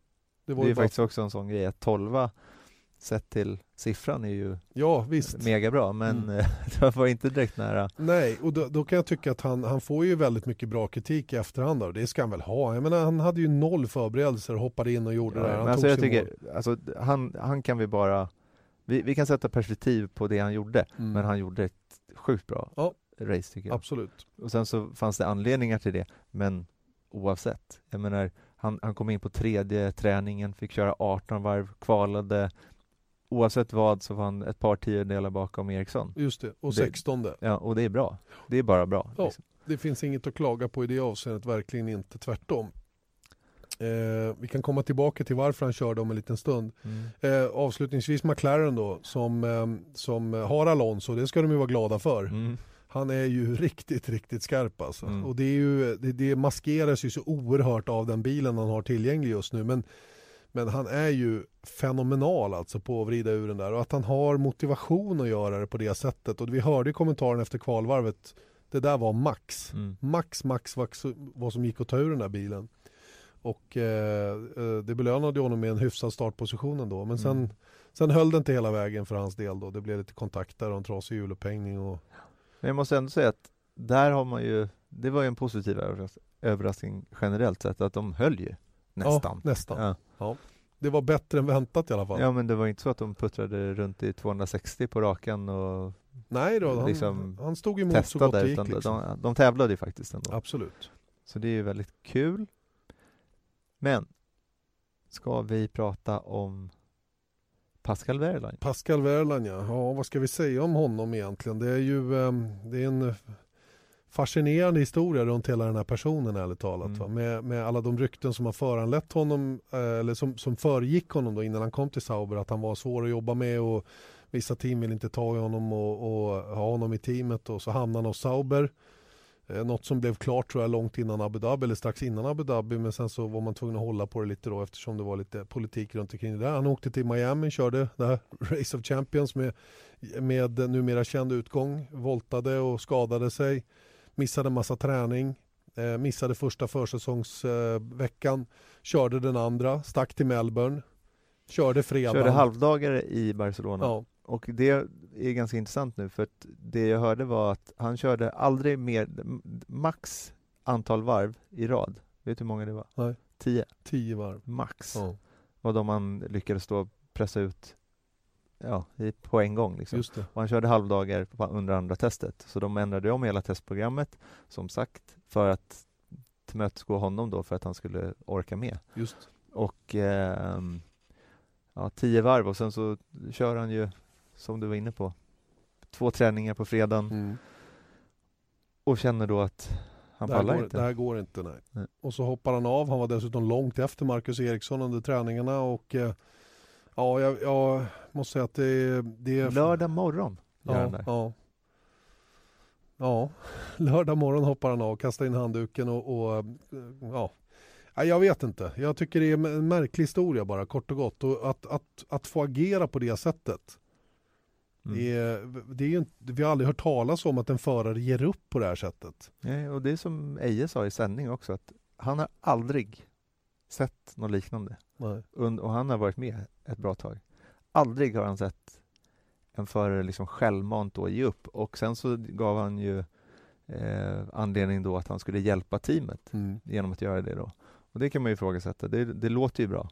Det Det var är ju bara... faktiskt också en sån grej att 12 sett till siffran är ju Ja visst. mega bra men Mm. eh, [LAUGHS] det var inte direkt nära. Nej, och då, då kan jag tycka att han, han får ju väldigt mycket bra kritik i efterhand. Och det ska han väl ha. Jag menar, han hade ju noll förberedelser och hoppade in och gjorde det där. Ja, Han alltså jag tycker, alltså, han, han kan vi bara, vi, vi kan sätta perspektiv på det han gjorde. Mm. men han gjorde ett sjukt bra Ja. Race tycker jag. Absolut. Och sen så fanns det anledningar till det, men oavsett. Jag menar, han, han kom in på tredje träningen, fick köra 18 varv, kvalade. Oavsett vad så var han ett par tiondelar bakom Eriksson. Just det. Och Det- 16. Ja, och det är bra. Det är bara bra. Ja. Liksom. Det finns inget att klaga på i det avseendet, verkligen inte. Tvärtom. Eh, vi kan komma tillbaka till varför han körde om en liten stund. Mm. Eh, avslutningsvis McLaren då, som, eh, som har Alonso, det ska de ju vara glada för. Mm. Han är ju [LAUGHS] riktigt, riktigt skarp alltså. Mm. Och det, är ju, det, det maskeras ju så oerhört av den bilen han har tillgänglig just nu. Men, men han är ju fenomenal alltså på att vrida ur den där. Och att han har motivation att göra det på det sättet. Och vi hörde i kommentaren efter kvalvarvet Det där var max. Mm. Max, max vad, vad som gick att ta ur den där bilen. Och eh, eh, det belönade honom med en hyfsad startposition ändå. Men sen, Mm. sen höll det inte hela vägen för hans del då. Det blev lite kontakter och en trasig hjulupphängning. Och, Men jag måste ändå säga att där har man ju, det var ju en positiv överras- överraskning generellt sett, att de höll ju nästan. Ja, nästan. Ja. Det var bättre än väntat i alla fall. ja, men det var inte så att de puttrade runt i 260 på rakan och Nej då, han, liksom han stod emot så gott det gick. Liksom. de, de tävlade ju faktiskt ändå. Absolut. Så det är ju väldigt kul. Men, ska vi prata om Pascal Wehrlein? Pascal Wehrlein ja. ja, vad ska vi säga om honom egentligen? Det är ju ehm, det är en fascinerande historia runt hela den här personen ärligt talat. Mm. Va? Med, med alla de rykten som har föranlett honom, eh, eller som, som föregick honom då innan han kom till Sauber, att han var svår att jobba med och vissa team vill inte ta i honom och, och ha honom i teamet och så hamnade han hos Sauber. Eh, Något som blev klart tror jag långt innan Abu Dhabi eller strax innan Abu Dhabi men sen så var man tvungen att hålla på det lite då eftersom det var lite politik runt omkring det där. Han åkte till Miami, körde det här [LAUGHS] Race of Champions med, med numera känd utgång, voltade och skadade sig, missade massa träning, eh, missade första försäsongsveckan, körde den andra, stack till Melbourne, körde fredag. Körde halvdagare i Barcelona. Ja, Och det är ganska intressant nu för att det jag hörde var att han körde aldrig mer, max antal varv i rad. Vet du hur många det var? Nej. Tio, tio varv. max. Ja, Var de man lyckades då pressa ut ja, på en gång. Liksom. Och han körde halvdagar under andra testet. Så de ändrade om hela testprogrammet, som sagt, för att tillmötesgå honom då för att han skulle orka med. Just. Och ehm, ja, tio varv och sen så kör han ju, som du var inne på, två träningar på fredagen Mm. och känner då att han det, pallar går, inte. det här går inte. Nej. Nej. Och så hoppar han av. Han var dessutom långt efter Marcus Eriksson under träningarna. Och, eh, ja, jag, jag måste säga att det, det är... Lördag morgon ja, ja. ja, [LAUGHS] lördag morgon hoppar han av, kastar in handduken och, och eh, ja. Jag vet inte. Jag tycker det är en märklig historia bara, kort och gott. Och att, att, att få agera på det sättet. Mm. Det är, det är vi har aldrig hört talas om att en förare ger upp på det här sättet. Nej, och det är som Eje sa i sändning också, att han har aldrig sett något liknande. Und- och han har varit med ett bra tag. Aldrig har han sett en förare liksom självmant då ge upp och sen så gav han ju eh, anledning då att han skulle hjälpa teamet Mm. genom att göra det då. Och det kan man ju ifrågasätta. Det, det låter ju bra,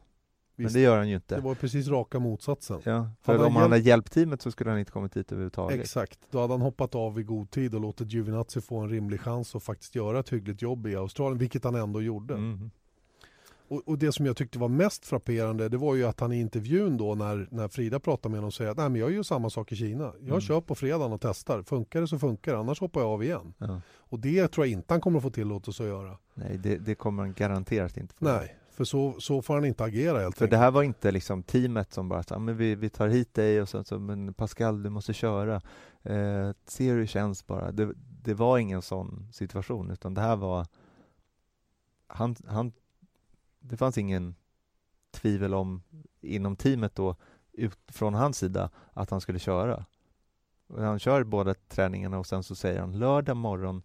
men Visst, det gör han ju inte. det var precis raka motsatsen. Ja, för har om han hjälpt- hade hjälpt teamet så skulle han inte kommit dit överhuvudtaget. Exakt, då hade han hoppat av i god tid och låtit Giovinazzi få en rimlig chans att faktiskt göra ett hyggligt jobb i Australien, vilket han ändå gjorde. Mm. Och, och det som jag tyckte var mest frapperande det var ju att han i intervjun då när, när Frida pratade med honom säger att Nej, men jag gör samma sak i Kina. Jag Mm. kör på fredagen och testar. Funkar det så funkar det, annars hoppar jag av igen. Ja. Och det tror jag inte han kommer att få tillåtelse att göra. Nej, det, det kommer han garanterat inte få. Nej, för så, så får han inte agera helt För enkelt. det här var inte liksom teamet som bara sa, men vi, vi tar hit dig och sen så, men Pascal du måste köra. Eh, se hur det känns bara. Det, det var ingen sån situation utan det här var han, han, det fanns ingen tvivel om inom teamet då ut från hans sida att han skulle köra. Och Han kör båda träningarna och sen så säger han lördag morgon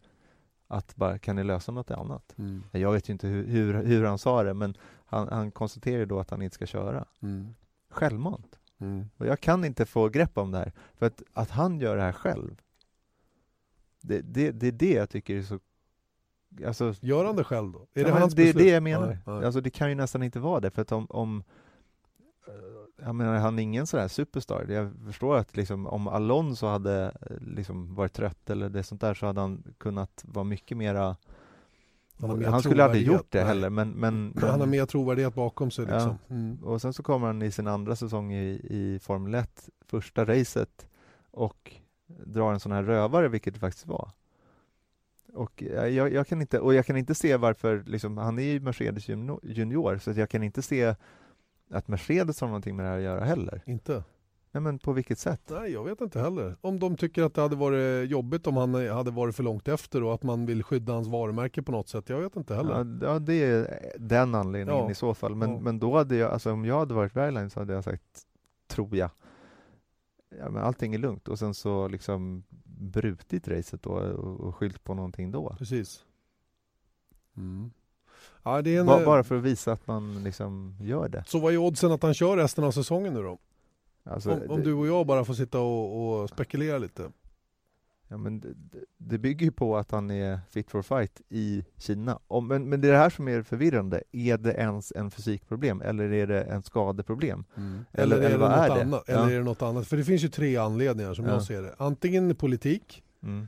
att bara, kan ni lösa något annat? Mm, Jag vet ju inte hur, hur, hur han sa det men han, han konstaterar då att han inte ska köra. mm, Självmant. mm. Och jag kan inte få grepp om det här. För att, att han gör det här själv, det, det, det är det jag tycker är så... Alltså, Gör han det själv då? Är ja, det hans det är beslut? det jag menar. Nej, nej. Alltså, det kan ju nästan inte vara det. För att om... om jag menar, han är ingen sån här superstar. Jag förstår att liksom, om Alonso hade eh, liksom varit trött eller det sånt där så hade han kunnat vara mycket mera... Han Han, skulle aldrig gjort det heller, men... men, [CLEARS THROAT] Han har men mer trovärdighet bakom sig Ja. liksom. Mm. och sen så kommer han i sin andra säsong i, i Formel 1, första racet och drar en sån här rövare, vilket det faktiskt var. Och jag, jag, jag kan inte, och jag kan inte se varför, liksom, han är ju Mercedes junior, så jag kan inte se att Mercedes har någonting med det här att göra heller. Inte? Nej men på vilket sätt? Nej, jag vet inte heller. Om de tycker att det hade varit jobbigt om han hade varit för långt efter och att man vill skydda hans varumärke på något sätt. Jag vet inte heller. Ja, ja, det är den anledningen Ja. i så fall. Men, Ja. men då hade jag, alltså om jag hade varit Bergline så hade jag sagt, tror jag, ja, men allting är lugnt och sen så liksom brutit racet då och, och skyllt på någonting då. Precis. Mm. Ja, det är en, Ba, bara för att visa att man liksom gör det. Så vad är oddsen att han kör resten av säsongen nu då? Alltså, Om, om det, du och jag bara får sitta och, och spekulera lite. ja, men det, det- bygger ju på att han är fit for fight i Kina. Om, men, men det är det här som är förvirrande. Är det ens en fysikproblem eller är det en skadeproblem? Eller, Eller- är eller det är det? annat? Ja. Eller är det något annat? För det finns ju tre anledningar som Ja. jag ser det. Antingen politik. Mm.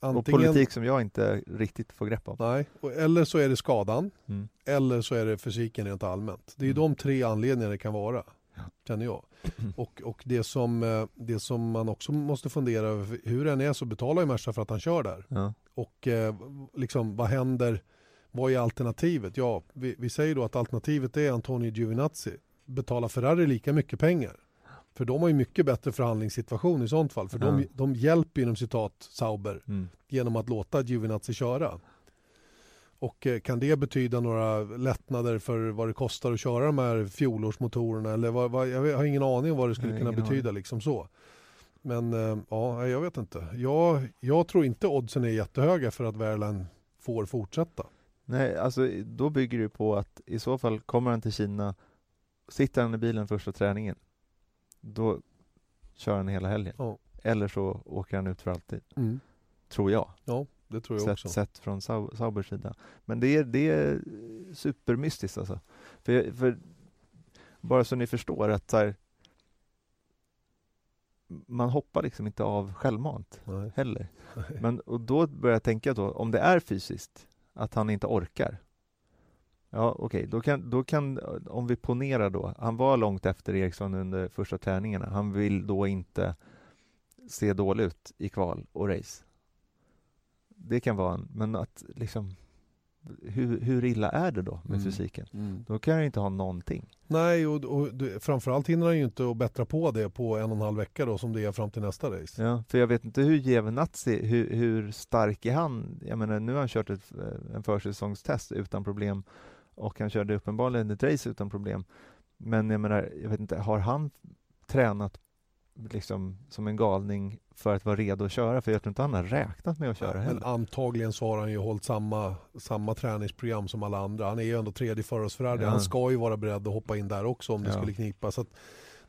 Antingen, Och politik som jag inte riktigt får grepp om. Nej, eller så är det skadan. Mm. Eller så är det fysiken rent allmänt. Det är Mm. de tre anledningarna det kan vara. Ja. Känner jag. [CLEARS THROAT] Och, och det, som, eh, det som man också måste fundera över, hur den är så betalar ju Merca för att han kör där. Ja. Och eh, liksom, vad händer? Vad är alternativet? Ja, vi, vi säger då att alternativet är Antonio Giovinazzi. Betalar Ferrari lika mycket pengar? För de har ju mycket bättre förhandlingssituation i sånt fall. För de, Ja. de hjälper inom citat Sauber Mm. genom att låta Giovinazzi köra. Och eh, kan det betyda några lättnader för vad det kostar att köra de här fjolårsmotorerna? Eller vad, vad, jag har ingen aning om vad det skulle Nej, kunna betyda. Liksom så. Men eh, ja, jag vet inte. Jag, jag tror inte oddsen är jättehöga för att Verlaine får fortsätta. Nej, alltså då bygger det på att i så fall kommer han till Kina, sitter han i bilen första träningen, då kör han hela helgen. Ja. Eller så åker han ut för alltid, tror jag. Ja, det tror jag också. Sett, sett från Sau- Saubers sida. Men det är, det är supermystiskt alltså. För, för bara så ni förstår att här, man hoppar liksom inte av självmant Nej. heller. [LAUGHS] Men, och då börjar jag tänka då, om det är fysiskt, att han inte orkar. Ja, okej, då, kan, då kan, om vi ponerar då, han var långt efter Eriksson under första träningarna. Han vill då inte se dålig ut i kval och race. Det kan vara en, men att liksom, hur, hur illa är det då med Mm. fysiken? Mm. Då kan jag inte ha någonting. Nej, och, och du, framförallt hinner han ju inte att bättra på det på en och en halv vecka då som det är fram till nästa race. Ja, för jag vet inte hur Giovinazzi, hur, hur stark är han? Jag menar, nu har han kört ett, en försäsongstest utan problem och han körde uppenbarligen ett race utan problem. Men jag menar, jag vet inte, har han tränat liksom som en galning för att vara redo att köra? För jag tror inte han har räknat med att köra Men heller. antagligen så har han ju hållit samma, samma träningsprogram som alla andra. Han är ju ändå tredje förarhetsförare. Ja. Han ska ju vara beredd att hoppa in där också om det Ja. skulle knipa. Så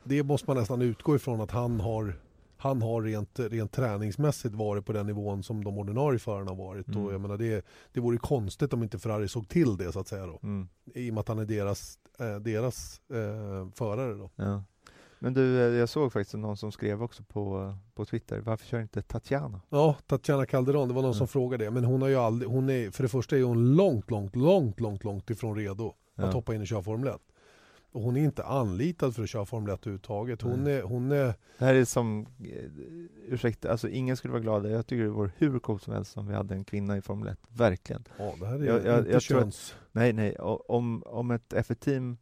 det måste man nästan utgå ifrån att han har han har rent, rent träningsmässigt varit på den nivån som de ordinarie förarna har varit. Mm. Och jag menar det, det vore konstigt om inte Ferrari såg till det så att säga. Då. Mm, I och med att han är deras, eh, deras eh, förare. Då. ja. Men du, eh, jag såg faktiskt någon som skrev också på, på Twitter, varför kör inte Tatjana? Ja, Tatjana Calderon, det var någon Mm. som frågade det. Men hon har ju aldrig, hon är, för det första är hon långt, långt, långt, långt, långt ifrån redo att Ja. hoppa in och köra Formel 1. Och hon är inte anlitad för att köra Formel 1 överhuvudtaget. Hon är, hon är, Det här är som, eh, ursäkta, alltså ingen skulle vara glad. Jag tycker det vore hur coolt som helst om vi hade en kvinna i Formel 1. Verkligen. ja det här är Jag- jag- inte jag tror att- köns... Nej, nej. Om, om ett F1-team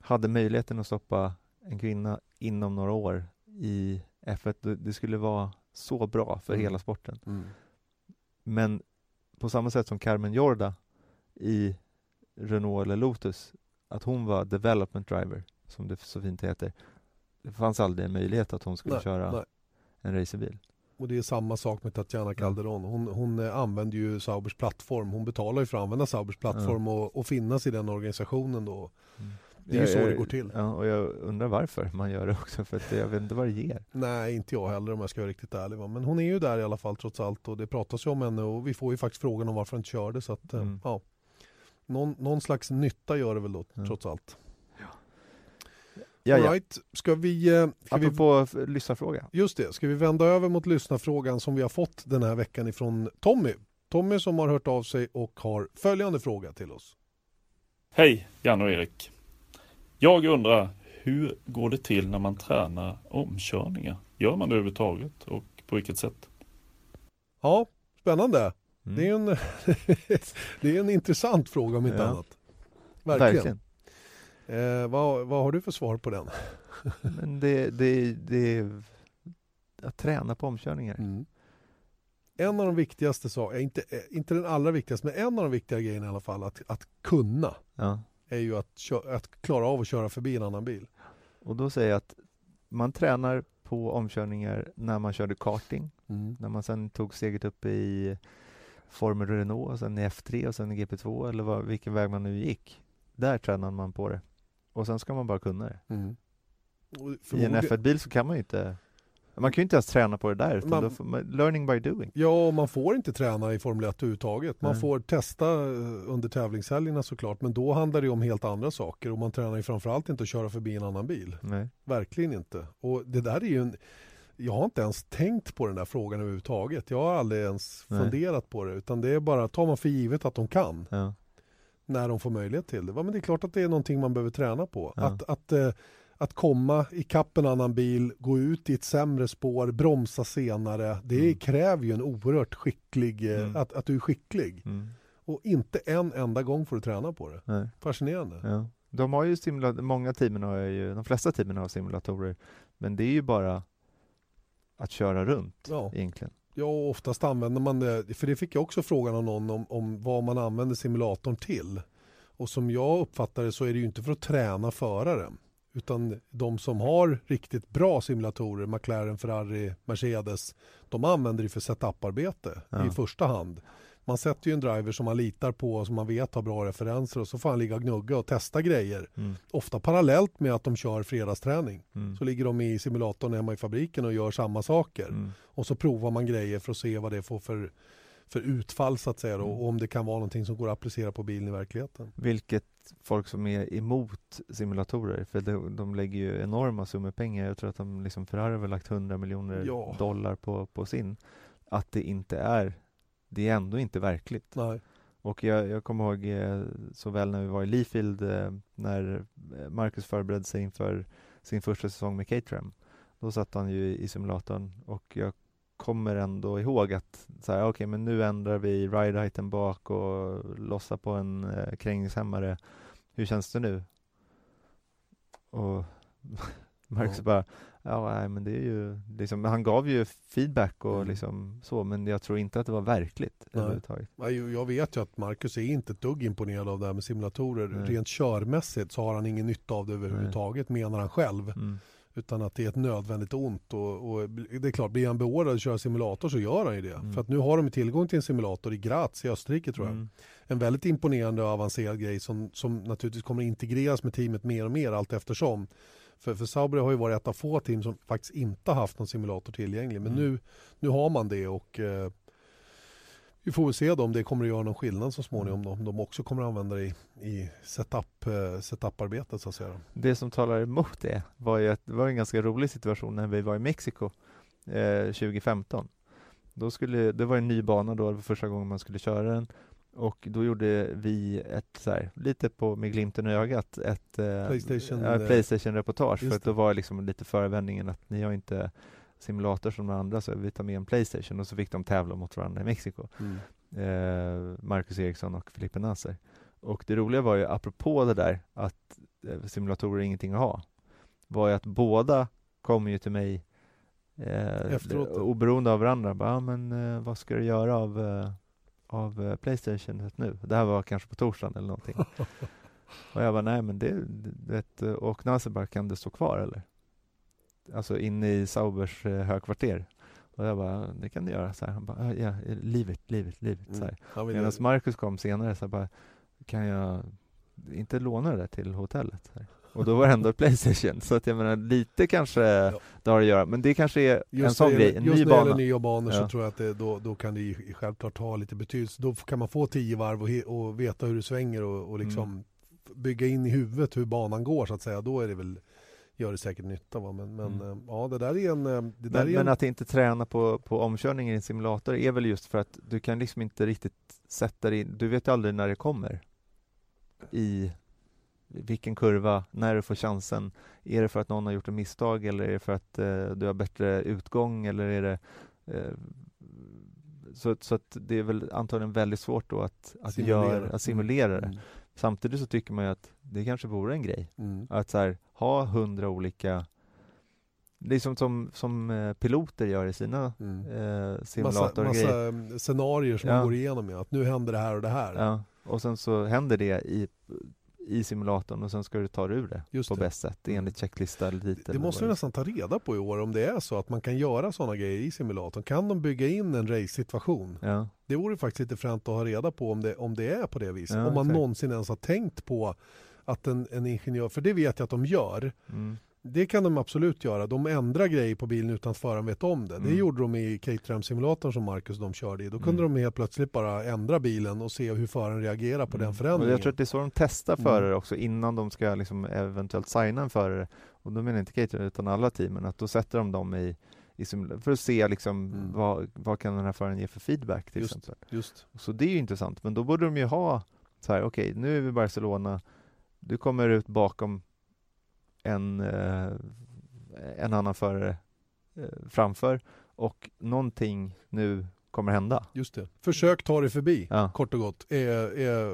hade möjligheten att stoppa en kvinna inom några år i F1, det, det skulle vara så bra för Mm. hela sporten. Mm. Men på samma sätt som Carmen Jorda i Renault eller Lotus, att hon var development driver, som det så fint heter. Det fanns aldrig en möjlighet att hon skulle Nej, köra nej. en racerbil. Och det är samma sak med Tatjana Calderon. Hon, hon eh, använder ju Saubers plattform. Hon betalar ju för att använda Saubers plattform och, och finnas i den organisationen då. Det är ju Jag- så det jag- går till. Ja, och jag undrar varför man gör det också, för att jag vet inte vad det ger. Nej, inte jag heller om jag ska vara riktigt ärlig. Va? Men hon är ju där i alla fall trots allt och det pratas ju om henne och vi får ju faktiskt frågan om varför hon inte körde. Så att, eh, Mm. ja. Någon, någon slags nytta gör det väl då Ja. trots allt. Ja, All ja. right. Ska vi, eh, ska vi Apropå f- lyssnarfråga. Just det, ska vi vända över mot lyssnarfrågan som vi har fått den här veckan ifrån Tommy. Tommy som har hört av sig och har följande fråga till oss. Hej Jan och Erik. Jag undrar, hur går det till när man tränar omkörningar? Gör man det överhuvudtaget och på vilket sätt? Ja, spännande. Mm. Det, är en, [LAUGHS] det är en intressant fråga om inte Ja. annat. Verkligen. Verkligen. Eh, vad, vad har du för svar på den? [LAUGHS] Men det, det, det är att träna på omkörningar. Mm. En av de viktigaste sakerna, inte, eh, inte den allra viktigaste, men en av de viktiga grejerna i alla fall, att, att kunna, Ja. är ju att, att klara av att köra förbi en annan bil. Och då säger jag att man tränar på omkörningar när man körde karting, Mm. när man sen tog steget upp i Formel Renault och sen i F3 och sen i GP2 eller vad, vilken väg man nu gick. Där tränade man på det. Och sen ska man bara kunna det. Mm. Och I en förmodligen- F1-bil så kan man ju inte man kan ju inte ens träna på det där, Man- då får man, learning by doing. Ja, man får inte träna i Formel 1 överhuvudtaget. Man Nej. får testa eh, under tävlingshelgerna såklart, men då handlar det om helt andra saker och man tränar ju framförallt inte att köra förbi en annan bil. Nej. Verkligen inte. Och det där är ju en... Jag har inte ens tänkt på den där frågan överhuvudtaget. Jag har aldrig ens Nej. funderat på det, utan det är bara, tar man för givet att de kan Ja. när de får möjlighet till det. Ja, men det är klart att det är någonting man behöver träna på. Ja. Att, att, eh, att komma ikapp en annan bil, gå ut i ett sämre spår, bromsa senare. Det Mm. kräver ju en oerhört skicklig, eh, Mm. att, att du är skicklig. Mm. Och inte en enda gång får du träna på det. Nej. Fascinerande. De har ju simulatorer, många teamen har ju, de flesta teamen har simulatorer, men det är ju bara att köra runt Ja. egentligen. Ja, oftast använder man det, för det fick jag också frågan av någon om, om vad man använder simulatorn till. Och som jag uppfattar det så är det ju inte för att träna föraren. Utan de som har riktigt bra simulatorer, McLaren, Ferrari, Mercedes, de använder det för setuparbete Ja. i första hand. Man sätter ju en driver som man litar på och som man vet har bra referenser och så får han ligga och gnugga och testa grejer. Mm. Ofta parallellt med att de kör fredagsträning. Mm. Så ligger de i simulatorn hemma i fabriken och gör samma saker. Mm. Och så provar man grejer för att se vad det får för, för utfall så att säga då, Mm. och om det kan vara någonting som går att applicera på bilen i verkligheten. Vilket folk som är emot simulatorer, för de, de lägger ju enorma summor pengar. Jag tror att de liksom Ferrari har lagt 100 miljoner Ja. dollar på, på sin. Att det inte är, det är ändå inte verkligt. Nej. Och jag, jag kommer ihåg eh, så väl när vi var i Leafield eh, när eh, Marcus förberedde sig inför sin första säsong med Caterham. Då satt han ju i simulatorn och jag kommer ändå ihåg att så här, okej men nu ändrar vi ride heighten bak och lossar på en eh, krängningshämmare. Hur känns det nu? Och [LAUGHS] Marcus Ja. bara, ja nej, men det är ju liksom, han gav ju feedback och Mm. liksom så men jag tror inte att det var verkligt Nej. överhuvudtaget. Nej, Jag vet ju att Marcus är inte ett dugg imponerad av det här med simulatorer. Nej. Rent körmässigt så har han ingen nytta av det överhuvudtaget menar han själv. Mm. Utan att det är ett nödvändigt ont. Och, och det är klart, blir han beordrad att köra simulator så gör han ju det. Mm. För att nu har de tillgång till en simulator i Graz i Österrike tror jag. Mm. en väldigt imponerande och avancerad grej som, som naturligtvis kommer integreras med teamet mer och mer allt eftersom. För, för Sauber har ju varit ett av få team som faktiskt inte haft någon simulator tillgänglig. Men Mm. nu, nu har man det och eh, vi får väl se då om det kommer att göra någon skillnad så småningom. Då, om de också kommer att använda det i, i setup, eh, setup-arbetet så att säga. Det som talar emot det var ju att det var en ganska rolig situation när vi var i Mexiko eh, 2015. Då skulle, det var en ny bana då, det var första gången man skulle köra den och då gjorde vi ett så här, lite på med glimten i ögat, ett eh, Playstation, eh, Playstation-reportage. just för att då var liksom lite förevändningen att ni har inte simulator som de andra så vi tar med en Playstation. Och så fick de tävla mot varandra i Mexiko. Eh, Marcus Eriksson och Filippe Nasser. Och det roliga var ju, apropå det där att eh, simulatorer är ingenting att ha, var ju att båda kom ju till mig eh, Efteråt oberoende av varandra. Bara, ah, men eh, vad ska du göra av, av eh, Playstation nu? Det här var kanske på torsdagen eller någonting. [LAUGHS] och jag bara, nej men det, du vet, eh, och Nasser bara, kan det stå kvar eller? Alltså inne i Saubers eh, högkvarter. Och jag bara, det kan det göra. Så här. Han bara, "Ah, ja, livet, livet, livet. Så här. Men Medan Marcus kom senare så bara, kan jag inte låna det till hotellet? Så här. Och då var det ändå Playstation, så att jag menar lite kanske det har att göra, men det kanske är en Just sån när det grej, en just ny när det gäller bana. nya banor så Ja. tror jag att det, då, då kan det ju självklart ha lite betydelse. Då kan man få tio varv och, och veta hur det svänger och, och liksom Mm. bygga in i huvudet hur banan går så att säga. Då är det väl, gör det säkert nytta. Va? Men, men Mm. eh, ja, det där är en... eh, Det där Men, är men en att inte träna på, på omkörning i en simulator är väl just för att du kan liksom inte riktigt sätta dig in, du vet aldrig när det kommer. I vilken kurva, när du får chansen. Är det för att någon har gjort ett misstag eller är det för att eh, du har bättre utgång eller är det eh, så, så att det är väl antagligen väldigt svårt då att, att, Simulera. göra, att simulera det. Mm. Samtidigt så tycker man ju att det kanske vore en grej. Mm. Att så här, ha hundra olika Det är som, som, som eh, piloter gör i sina Mm. eh, Massa, simulatorgrejer. massa scenarier som Ja. man går igenom med. Att nu händer det här och det här. Ja, och sen så händer det i, i simulatorn och sen ska du ta dig ur det Just på det. bäst sätt enligt checklista eller dit. Det eller måste vi nästan ta reda på i år om det är så att man kan göra sådana grejer i simulatorn. Kan de bygga in en race-situation? Ja. Det vore faktiskt lite fränt att ha reda på om det, om det är på det viset. Ja, om man exakt. någonsin ens har tänkt på att en, en ingenjör, för det vet jag att de gör. Mm. Det kan de absolut göra. De ändrar grejer på bilen utan att föraren vet om det. Det Mm. gjorde de i Caterham-simulatorn som Marcus och de körde i. Då kunde Mm. de helt plötsligt bara ändra bilen och se hur föraren reagerar på den Mm. förändringen. Och jag tror att det är så de testar Mm. förare också innan de ska liksom eventuellt signa en förare. Och då menar jag inte Cater utan alla teamen, att då sätter de dem i, för att se liksom Mm. vad, vad kan den här föraren ge för feedback till Just. exempel. Just. Så det är ju intressant, men då borde de ju ha så här, okej nu är vi i Barcelona, du kommer ut bakom en, eh, en annan förare eh, framför och någonting nu kommer hända. Just det. Försök ta dig förbi, Ja. kort och gott. Är, är,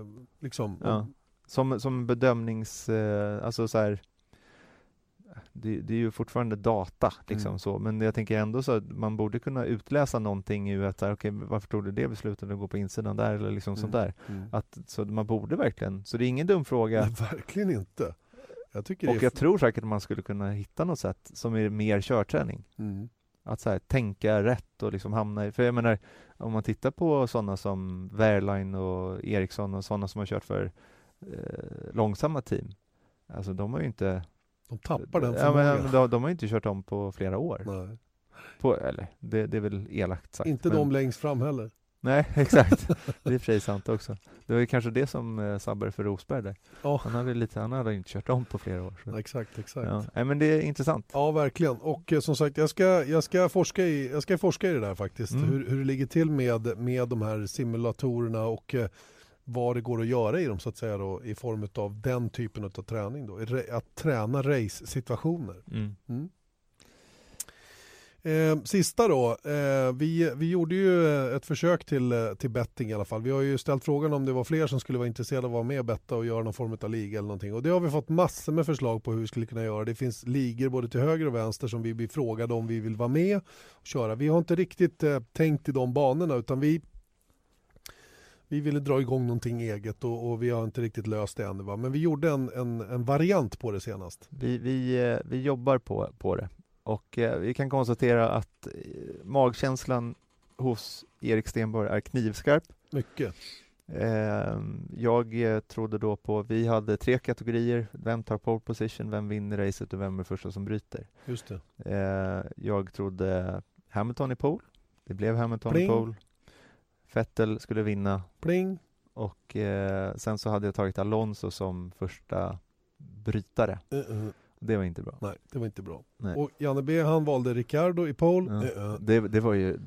eh, liksom, Ja. Som, som bedömnings, alltså så här, det, det är ju fortfarande data liksom Mm. så, men jag tänker ändå så att man borde kunna utläsa någonting ur att, okej, varför tog du det beslutet att gå på insidan där eller liksom sånt där. Mm. Att, så man borde verkligen, så det är ingen dum fråga. Nej, verkligen inte. Jag tycker Och jag tror säkert att man skulle kunna hitta något sätt som är mer körträning. Mm. Att så här, tänka rätt och liksom hamna i, för jag menar om man tittar på sådana som Wehrlein och Eriksson och sådana som har kört för eh, långsamma team. Alltså de har ju inte De tappar den ja, men, de, de har ju inte kört om på flera år. Nej. På, eller det, det är väl elakt sagt. Inte men, de längst fram heller. Nej, [LAUGHS] exakt. Det är i och för sig sant också. Det var ju kanske det som eh, sabbade för Rosberg där. Ja. Han hade lite, han hade inte kört om på flera år. Så. Exakt, exakt. Ja. Ja. Nej, men det är intressant. verkligen. Och eh, som sagt, jag ska, jag, ska forska i, jag ska forska i det där faktiskt. Mm. Hur, hur det ligger till med, med de här simulatorerna och eh, vad det går att göra i dem så att säga då, i form av den typen av träning. Då. Att träna race-situationer. Mm. Mm. Eh, sista då, eh, vi, vi gjorde ju ett försök till, till betting i alla fall. Vi har ju ställt frågan om det var fler som skulle vara intresserade av att vara med och betta och göra någon form av liga eller någonting. Och det har vi fått massor med förslag på hur vi skulle kunna göra. Det finns ligor både till höger och vänster som vi blir frågade om vi vill vara med och köra. Vi har inte riktigt eh, tänkt i de banorna utan vi vi ville dra igång någonting eget och, och vi har inte riktigt löst det ännu. Va? Men vi gjorde en, en, en variant på det senast. Vi, vi, eh, vi jobbar på, på det och eh, vi kan konstatera att eh, magkänslan hos Erik Stenborg är knivskarp. Mycket. Eh, jag trodde då på, vi hade tre kategorier, vem tar pole position, vem vinner racet och vem är första som bryter. Just det. Eh, jag trodde Hamilton i pole, det blev Hamilton Pling. i pole. Vettel skulle vinna Pling. och eh, sen så hade jag tagit Alonso som första brytare. Uh, uh. Det var inte bra. Nej, det var inte bra. Nej. Och Janne B han valde Ricardo i pole. Ja. Eh, eh. Det, det var ju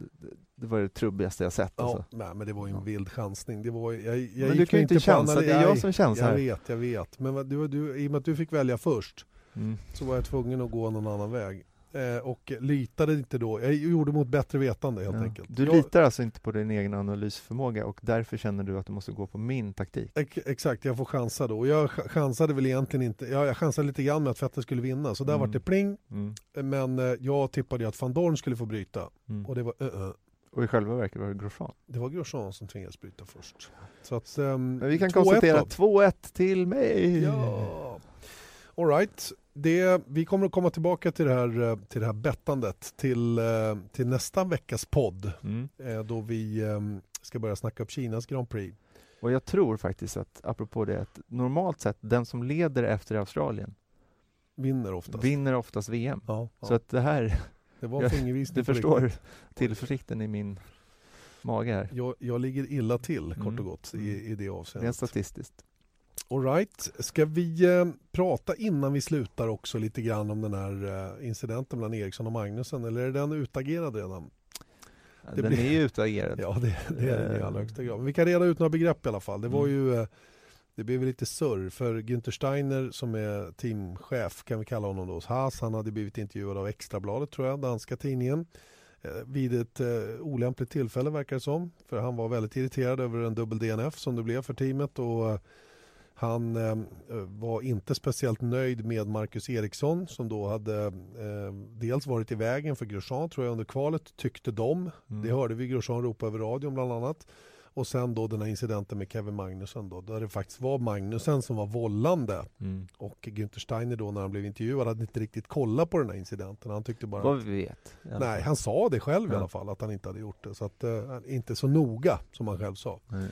det var det trubbigaste jag sett. Ja, Alltså. nej, men det var ju en Ja. vild chansning. Det var, jag, jag Men du kan ju inte chansa, det är jag som chansar Jag vet, jag vet. Men du, du, i och med att du fick välja först Mm. så var jag tvungen att gå någon annan väg. Eh, och litade inte då. Jag gjorde mot bättre vetande helt Ja. enkelt. Du jag, litar alltså inte på din egen analysförmåga och därför känner du att du måste gå på min taktik. Ex- Exakt, jag får chansa då. Och jag ch- chansade väl egentligen inte. Ja, jag chansade lite grann med att Vettel skulle vinna. Så där Mm. var det pling. Mm. Men eh, jag tippade ju att van Dorn skulle få bryta. Mm. Och det var, eh, eh. Och i själva verket var det Grosjean. det var Grosjean som tvingades bryta först. Så att, ehm, Men vi kan 2-1 konstatera då. 2-1 till mig. Ja. All right. Det, vi kommer att komma tillbaka till det här, eh, till det här bettandet till, eh, till nästa veckas podd Mm. eh, då vi eh, ska börja snacka upp Kinas Grand Prix. Och jag tror faktiskt att, apropå det, att normalt sett den som leder efter Australien Vinner oftast. vinner oftast VM. Ja, ja. Så att det här, [LAUGHS] det var jag- du förstår riktigt. tillförsikten i min mage här. Jag, jag ligger illa till kort Mm. och gott i, i det Rent avseendet. statistiskt. All right. Ska vi eh, prata innan vi slutar också lite grann om den här eh, incidenten mellan Eriksson och Magnusen eller är den utagerad redan? Det den blir- är ju utagerad. Ja, det, det är den i Eh. allra högsta grad. Men vi kan reda ut några begrepp i alla fall. Det var Mm. ju eh, det blev lite surr för Günther Steiner som är teamchef kan vi kalla honom då hos Haas. Han hade blivit intervjuad av Extrabladet tror jag, danska tidningen. Eh, Vid ett eh, olämpligt tillfälle verkar det som. För han var väldigt irriterad över en dubbel DNF som det blev för teamet. Och eh, han eh, var inte speciellt nöjd med Marcus Eriksson som då hade eh, dels varit i vägen för Grosjean tror jag under kvalet tyckte de. Mm. Det hörde vi Grosjean ropa över radion bland annat. Och sen då den här incidenten med Kevin Magnussen då, där det faktiskt var Magnussen som var vållande. Mm. Och Günther Steiner då när han blev intervjuad hade inte riktigt kollat på den här incidenten. Han tyckte bara... Vad vi vet. i Nej, han sa det själv i Ja. alla fall att han inte hade gjort det. Så att, eh, inte så noga som han själv sa. Nej.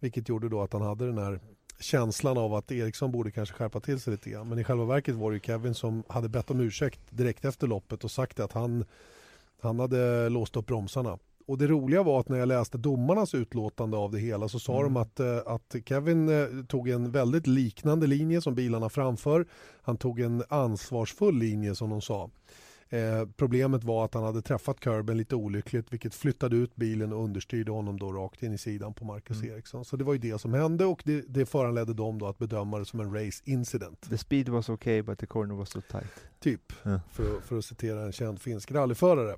Vilket gjorde då att han hade den här känslan av att Eriksson borde kanske skärpa till sig lite grann. Men i själva verket var det ju Kevin som hade bett om ursäkt direkt efter loppet och sagt att han, han hade låst upp bromsarna. Och det roliga var att när jag läste domarnas utlåtande av det hela så sa Mm. de att, eh, att Kevin eh, tog en väldigt liknande linje som bilarna framför. Han tog en ansvarsfull linje som de sa. Eh, problemet var att han hade träffat kurben lite olyckligt vilket flyttade ut bilen och understyrde honom då rakt in i sidan på Marcus Mm. Eriksson. Så det var ju det som hände och det, det föranledde dem då att bedöma det som en race incident. The speed was okay but the corner was so tight. Typ, Ja. för, för att citera en känd finsk rallyförare.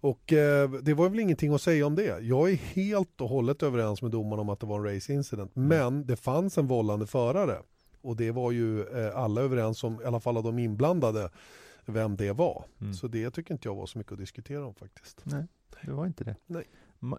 Och eh, det var väl ingenting att säga om det. Jag är helt och hållet överens med domarna om att det var en race incident. Mm. Men det fanns en vållande förare. Och det var ju eh, alla överens om, i alla fall av de inblandade, vem det var. Mm. Så det tycker inte jag var så mycket att diskutera om faktiskt. Nej, det var inte det. Nej.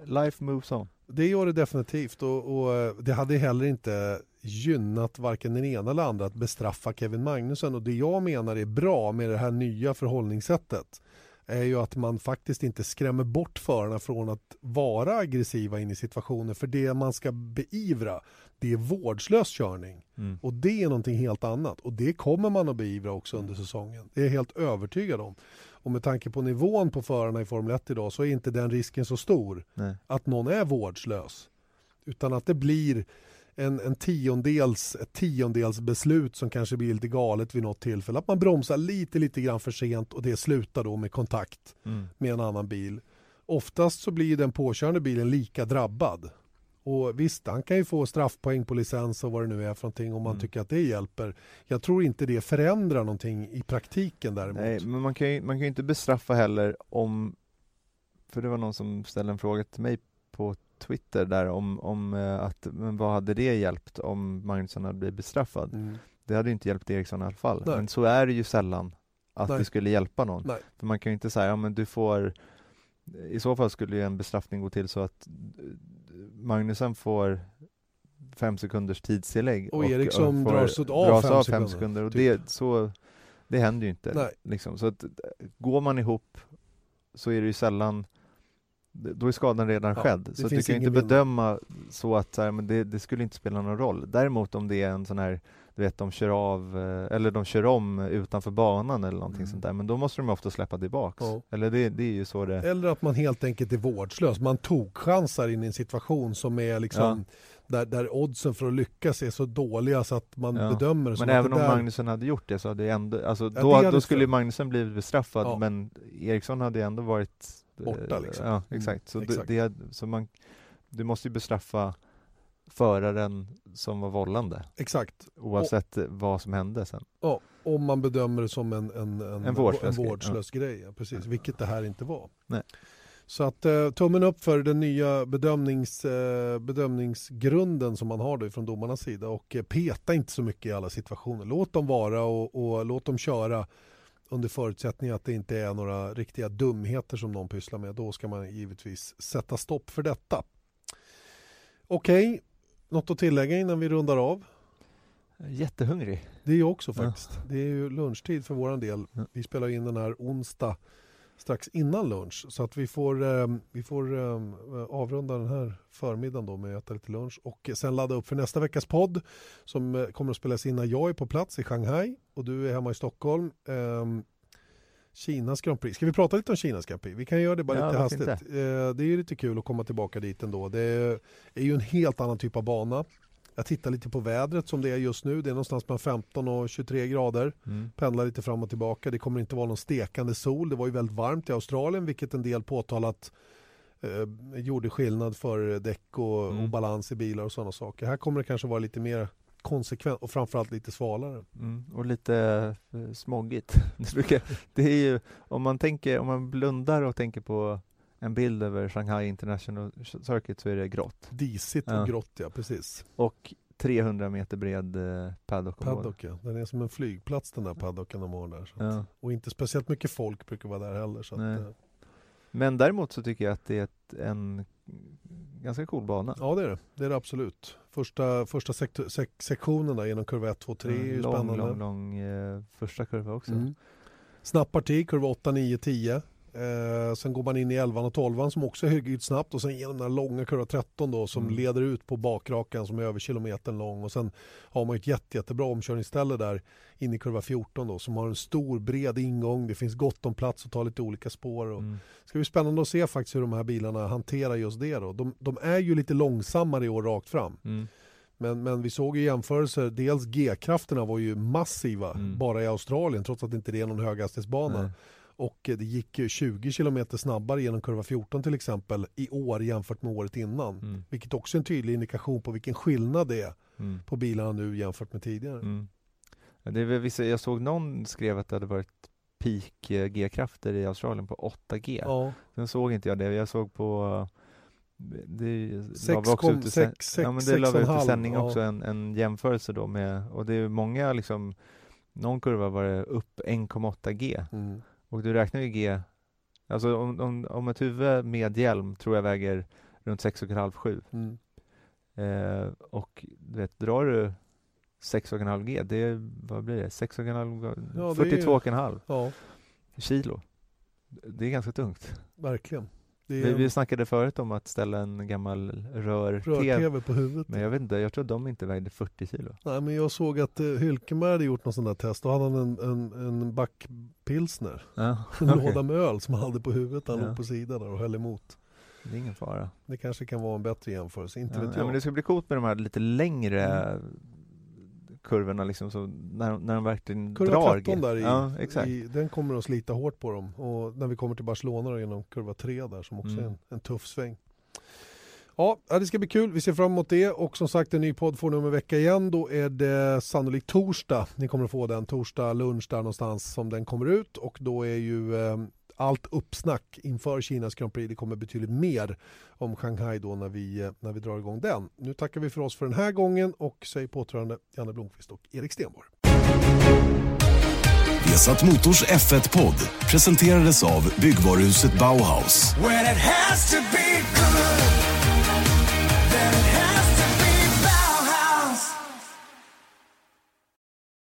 Life moves on. Det gör det definitivt och, och eh, det hade heller inte gynnat varken den ena eller andra att bestraffa Kevin Magnussen och det jag menar är bra med det här nya förhållningssättet är ju att man faktiskt inte skrämmer bort förarna från att vara aggressiva in i situationer för det man ska beivra det är vårdslös körning Mm. och det är någonting helt annat och det kommer man att beivra också under säsongen. Det är jag helt övertygad om. Och med tanke på nivån på förarna i Formel 1 idag så är inte den risken så stor Nej. att någon är vårdslös. Utan att det blir en, en tiondels, ett tiondels beslut som kanske blir lite galet vid något tillfälle. Att man bromsar lite, lite grann för sent och det slutar då med kontakt Mm. med en annan bil. Oftast så blir den påkörande bilen lika drabbad. Och visst, han kan ju få straffpoäng på licens och vad det nu är för någonting om man Mm. tycker att det hjälper. Jag tror inte det förändrar någonting i praktiken däremot. Nej, men man kan, ju, man kan ju inte bestraffa heller om, för det var någon som ställde en fråga till mig på Twitter där om, om eh, att, men vad hade det hjälpt om Magnusson hade blivit bestraffad? Mm. Det hade ju inte hjälpt Eriksson i alla fall, Nej. men så är det ju sällan att Nej. det skulle hjälpa någon. Nej. För man kan ju inte säga, ja men du får i så fall skulle ju en bestraffning gå till så att eh, Magnusen får fem sekunders tidstillägg Och Eriksson får- dras av dras fem av sekunder, fem sekunder och typ. det, så, det händer ju inte. Liksom. Så att, går man ihop så är det ju sällan då är skadan redan Ja, skedd. Så du kan inte bedöma så att så här, men det, det skulle inte spela någon roll. Däremot om det är en sån här, du vet de kör av eh, eller de kör om utanför banan eller någonting Mm. sånt där. Men då måste de ofta släppa tillbaks. Ja. Eller det, det är ju så det Eller att man helt enkelt är vårdslös. Man tog chansar in i en situation som är liksom där, där oddsen för att lyckas är så dåliga så att man Ja. bedömer det som Men även om där... Magnusen hade gjort det så hade ändå, alltså det då, då skulle Magnusen blivit bestraffad Ja. men Eriksson hade ändå varit Borta, liksom. Ja, Mm, exakt. Så, exakt. Det, det, så man, du måste ju bestraffa föraren som var vållande Exakt. oavsett vad som hände sen. Ja, om man bedömer det som en, en, en, En vårdslös en vårdslös grej. Ja, precis. Vilket det här inte var. Nej. Så att eh, tummen upp för den nya bedömnings, eh, bedömningsgrunden som man har då från domarnas sida och eh, peta inte så mycket i alla situationer. Låt dem vara och, och låt dem köra under förutsättning att det inte är några riktiga dumheter som någon pysslar med. Då ska man givetvis sätta stopp för detta. Okej, något att tillägga innan vi rundar av? Jättehungrig. Det är jag också Ja. faktiskt. Det är ju lunchtid för våran del. Ja. Vi spelar in den här onsdag strax innan lunch. Så att vi får, eh, vi får eh, avrunda den här förmiddagen då med att äta lite lunch och sen ladda upp för nästa veckas podd som eh, kommer att spelas in när jag är på plats i Shanghai och du är hemma i Stockholm. Ehm, Kinas Grand Prix. Ska vi prata lite om Kinas Grand Prix? Vi kan göra det bara Ja, lite hastigt. Eh, det är ju lite kul att komma tillbaka dit ändå. Det är, är ju en helt annan typ av bana. Jag tittar lite på vädret som det är just nu. Det är någonstans mellan 15 och 23 grader. Mm. Pendlar lite fram och tillbaka. Det kommer inte vara någon stekande sol. Det var ju väldigt varmt i Australien vilket en del påtalat eh, gjorde skillnad för däck och, Mm. och balans i bilar och sådana saker. Här kommer det kanske vara lite mer konsekvent och framförallt lite svalare. Mm. Och lite eh, smoggigt. [LAUGHS] Det, brukar, det är ju, om man tänker, om man blundar och tänker på en bild över Shanghai International Circuit så är det grått. Disigt Ja. och grått ja, precis. Och 300 meter bred eh, paddock-område. Paddock ja. Den är som en flygplats den där paddocken de har där. Så att, Ja. Och inte speciellt mycket folk brukar vara där heller. Så att, eh, Men däremot så tycker jag att det är ett, en ganska cool bana. Ja det är det, det är det absolut. Första, första sek- sek- sektionerna genom kurva 1, 2, 3 är ju Mm, lång, spännande. lång, lång eh, första kurva också. Mm. Snabb parti, kurva 8, 9, 10. Eh, sen går man in i 11 och 12 som också är hyggligt snabbt och sen genom den här långa kurva 13 då som Mm. leder ut på bakrakan som är över kilometern lång och sen har man ett jätte, jättebra omkörningsställe där in i kurva 14 då som har en stor bred ingång. Det finns gott om plats att ta lite olika spår. Och Mm. Det ska bli spännande att se faktiskt hur de här bilarna hanterar just det då. De, de är ju lite långsammare i år rakt fram. Mm. Men, men vi såg ju jämförelser, dels G-krafterna var ju massiva Mm. bara i Australien trots att det inte är någon höghastighetsbana. Nej. Och det gick ju 20 km snabbare genom kurva 14 till exempel i år jämfört med året innan. Mm. Vilket också är en tydlig indikation på vilken skillnad det är Mm. på bilarna nu jämfört med tidigare. Mm. Det är vissa, jag såg någon skrev att det hade varit peak eh, G-krafter i Australien på 8G. Ja, Sen såg inte jag det, jag såg på eh, det la vi också ut i sex- sä- sex- ja, men det la vi ut i sändning ja. också en, en jämförelse då med, och det är många liksom någon kurva var det upp 1,8 G mm. Och du räknar ju G Alltså om, om, om ett huvud med hjälm tror jag väger runt 6,5-7 Mm. eh, och du vet, drar du 6,5 G, det vad blir det? 6,5 Ja, det är- 42,5 ja kilo. Det är ganska tungt. verkligen. Det Vi, är vi snackade förut om att ställa en gammal rör-tv, rör-tv på huvudet. men jag vet inte, jag tror de inte vägde 40 kilo. Nej, men jag såg att uh, Hylkenberg hade gjort någon sån där test. Då hade han en, en, en back pilsner. Ja, En låda med öl som han hade på huvudet. Han Ja. låg på sidan och höll emot. Det är ingen fara. Det kanske kan vara en bättre jämförelse, inte Ja, vet ja, jag. men det ska bli coolt med de här lite längre Mm. Kurvorna liksom, så när, när de verkligen Kurva drar 13 G. där i, Ja, exakt. i, den kommer att slita hårt på dem. Och när vi kommer till Barcelona genom kurva 3 där som också Mm. är en, en tuff sväng. Ja, ja, det ska bli kul. Vi ser fram emot det. Och som sagt, en ny podd får ni om en vecka igen. Då är det sannolikt torsdag. Ni kommer att få den torsdag lunch där någonstans som den kommer ut. Och då är ju eh, allt uppsnack inför Kinas Grand Prix. Det kommer betydligt mer om Shanghai då när vi, när vi drar igång den. Nu tackar vi för oss för den här gången och säger påtrörande Janne Blomqvist och Erik Stenborg. Vesat Motors F1-podd presenterades av byggvaruhuset Bauhaus.